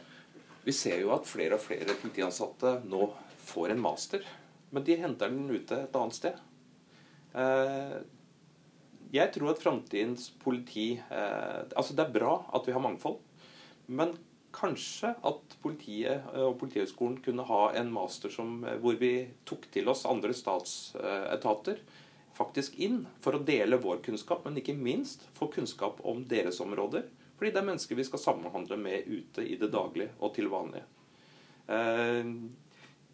Vi ser jo at flere og flere politiansatte nå får en master. Men de henter den ute et annet sted. Eh, jeg tror at framtidens politi eh, Altså, det er bra at vi har mangfold, men kanskje at politiet og Politihøgskolen kunne ha en master som, hvor vi tok til oss andre statsetater faktisk inn for å dele vår kunnskap, men ikke minst få kunnskap om deres områder. Fordi det er mennesker vi skal samhandle med ute i det daglige og til vanlig. Eh,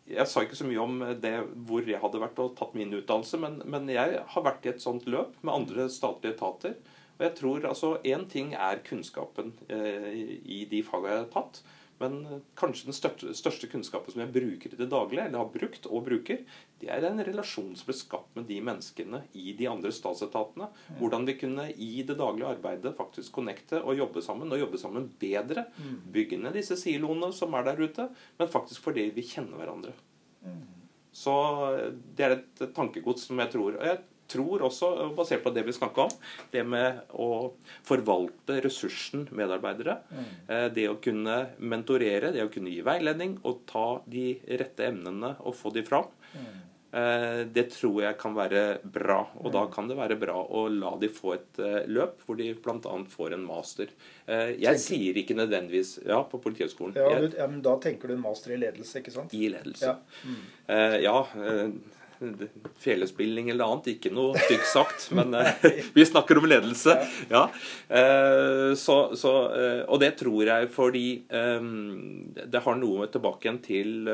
jeg sa ikke så mye om det hvor jeg hadde vært og tatt min utdannelse, men jeg har vært i et sånt løp med andre statlige etater. Og jeg tror altså Én ting er kunnskapen eh, i de fagene jeg har tatt. Men kanskje den største, største, kunnskapen som jeg bruker i det daglige, eller har brukt og bruker, det er en relasjon som ble skapt med de menneskene i de andre statsetatene. Hvordan vi kunne i det daglige arbeidet faktisk connecte og jobbe sammen, og jobbe sammen bedre. Mm. Bygge ned disse siloene som er der ute, men faktisk fordi vi kjenner hverandre. Mm. Så det er et tankegods som jeg tror og jeg tror også, basert på det vi snakka om, det med å forvalte ressursen medarbeidere, mm. Eh, det å kunne mentorere, det å kunne gi veiledning og ta de rette emnene og få de fram, mm. Eh, det tror jeg kan være bra. Og da mm. kan det være bra å la de få et eh, løp hvor de bl.a. får en master. Jeg sier ikke nødvendigvis Ja, på Politihøgskolen. Ja, ja, men da tenker du en master i ledelse, ikke sant? I ledelse. Ja. Mm. ja felespilling eller annet. Ikke noe stygt sagt, men eh, (laughs) vi snakker om ledelse. Ja. Eh, så, så, eh, og det tror jeg fordi det har noe tilbake igjen til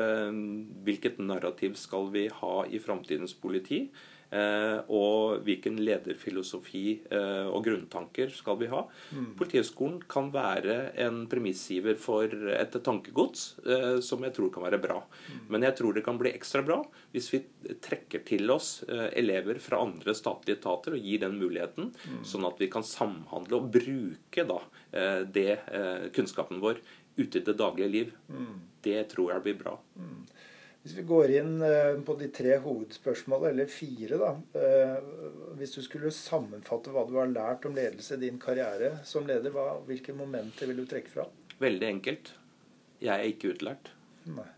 hvilket narrativ skal vi ha i framtidens politi. Eh, og hvilken lederfilosofi eh, og grunntanker skal vi ha. Mm. Politihøgskolen kan være en premissgiver for et tankegods eh, som jeg tror kan være bra. Mm. Men jeg tror det kan bli ekstra bra hvis vi trekker til oss elever fra andre statlige etater og gir den muligheten, mm. sånn at vi kan samhandle og bruke da, det kunnskapen vår ute i det daglige liv. Mm. Det tror jeg blir bra. Hvis vi går inn eh, på de tre hovedspørsmålene, eller fire, da. Eh, hvis du skulle sammenfatte hva du har lært om ledelse i din karriere som leder, hva, hvilke momenter vil du trekke fra? Veldig enkelt. Jeg er ikke utlært. Nei.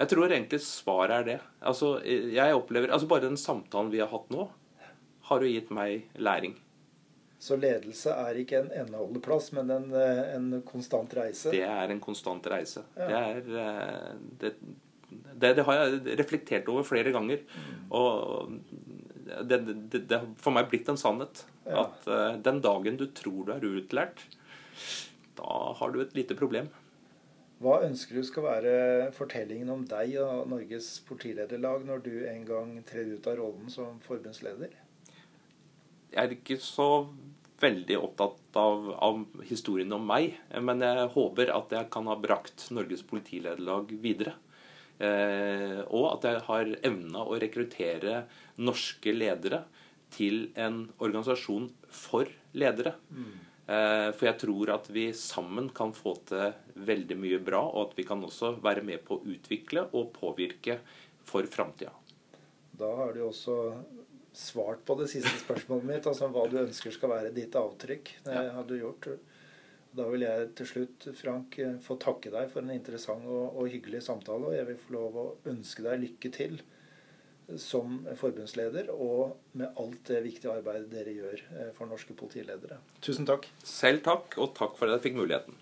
Jeg tror egentlig svaret er det. Altså, jeg opplever, altså Bare den samtalen vi har hatt nå, har jo gitt meg læring. Så ledelse er ikke en endeholdeplass, men en, eh, en, konstant reise? Det er en konstant reise. Ja. Det er det, det, det, har jeg reflektert over flere ganger. Og det, det, det har for meg blitt en sannhet. Ja. At uh, den dagen du tror du er utlært, da har du et lite problem. Hva ønsker du skal være fortellingen om deg og Norges politilederlag når du en gang trer ut av rollen som forbundsleder? Jeg er ikke så veldig opptatt av, av, historien om meg, men jeg håper at jeg kan ha brakt Norges politilederlag videre. Eh, og at jeg har evna å rekruttere norske ledere til en organisasjon for ledere. Mm. For jeg tror at vi sammen kan få til veldig mye bra, og at vi kan også være med på å utvikle og påvirke for framtida. Da har du også svart på det siste spørsmålet mitt, altså hva du ønsker skal være ditt avtrykk. Det ja. har du gjort. Da vil jeg til slutt, Frank, få takke deg for en interessant og, og hyggelig samtale. Og jeg vil få lov å ønske deg lykke til som forbundsleder og med alt det viktige arbeidet dere gjør eh, for norske politiledere. Tusen takk. Selv takk, og takk for at jeg fikk muligheten.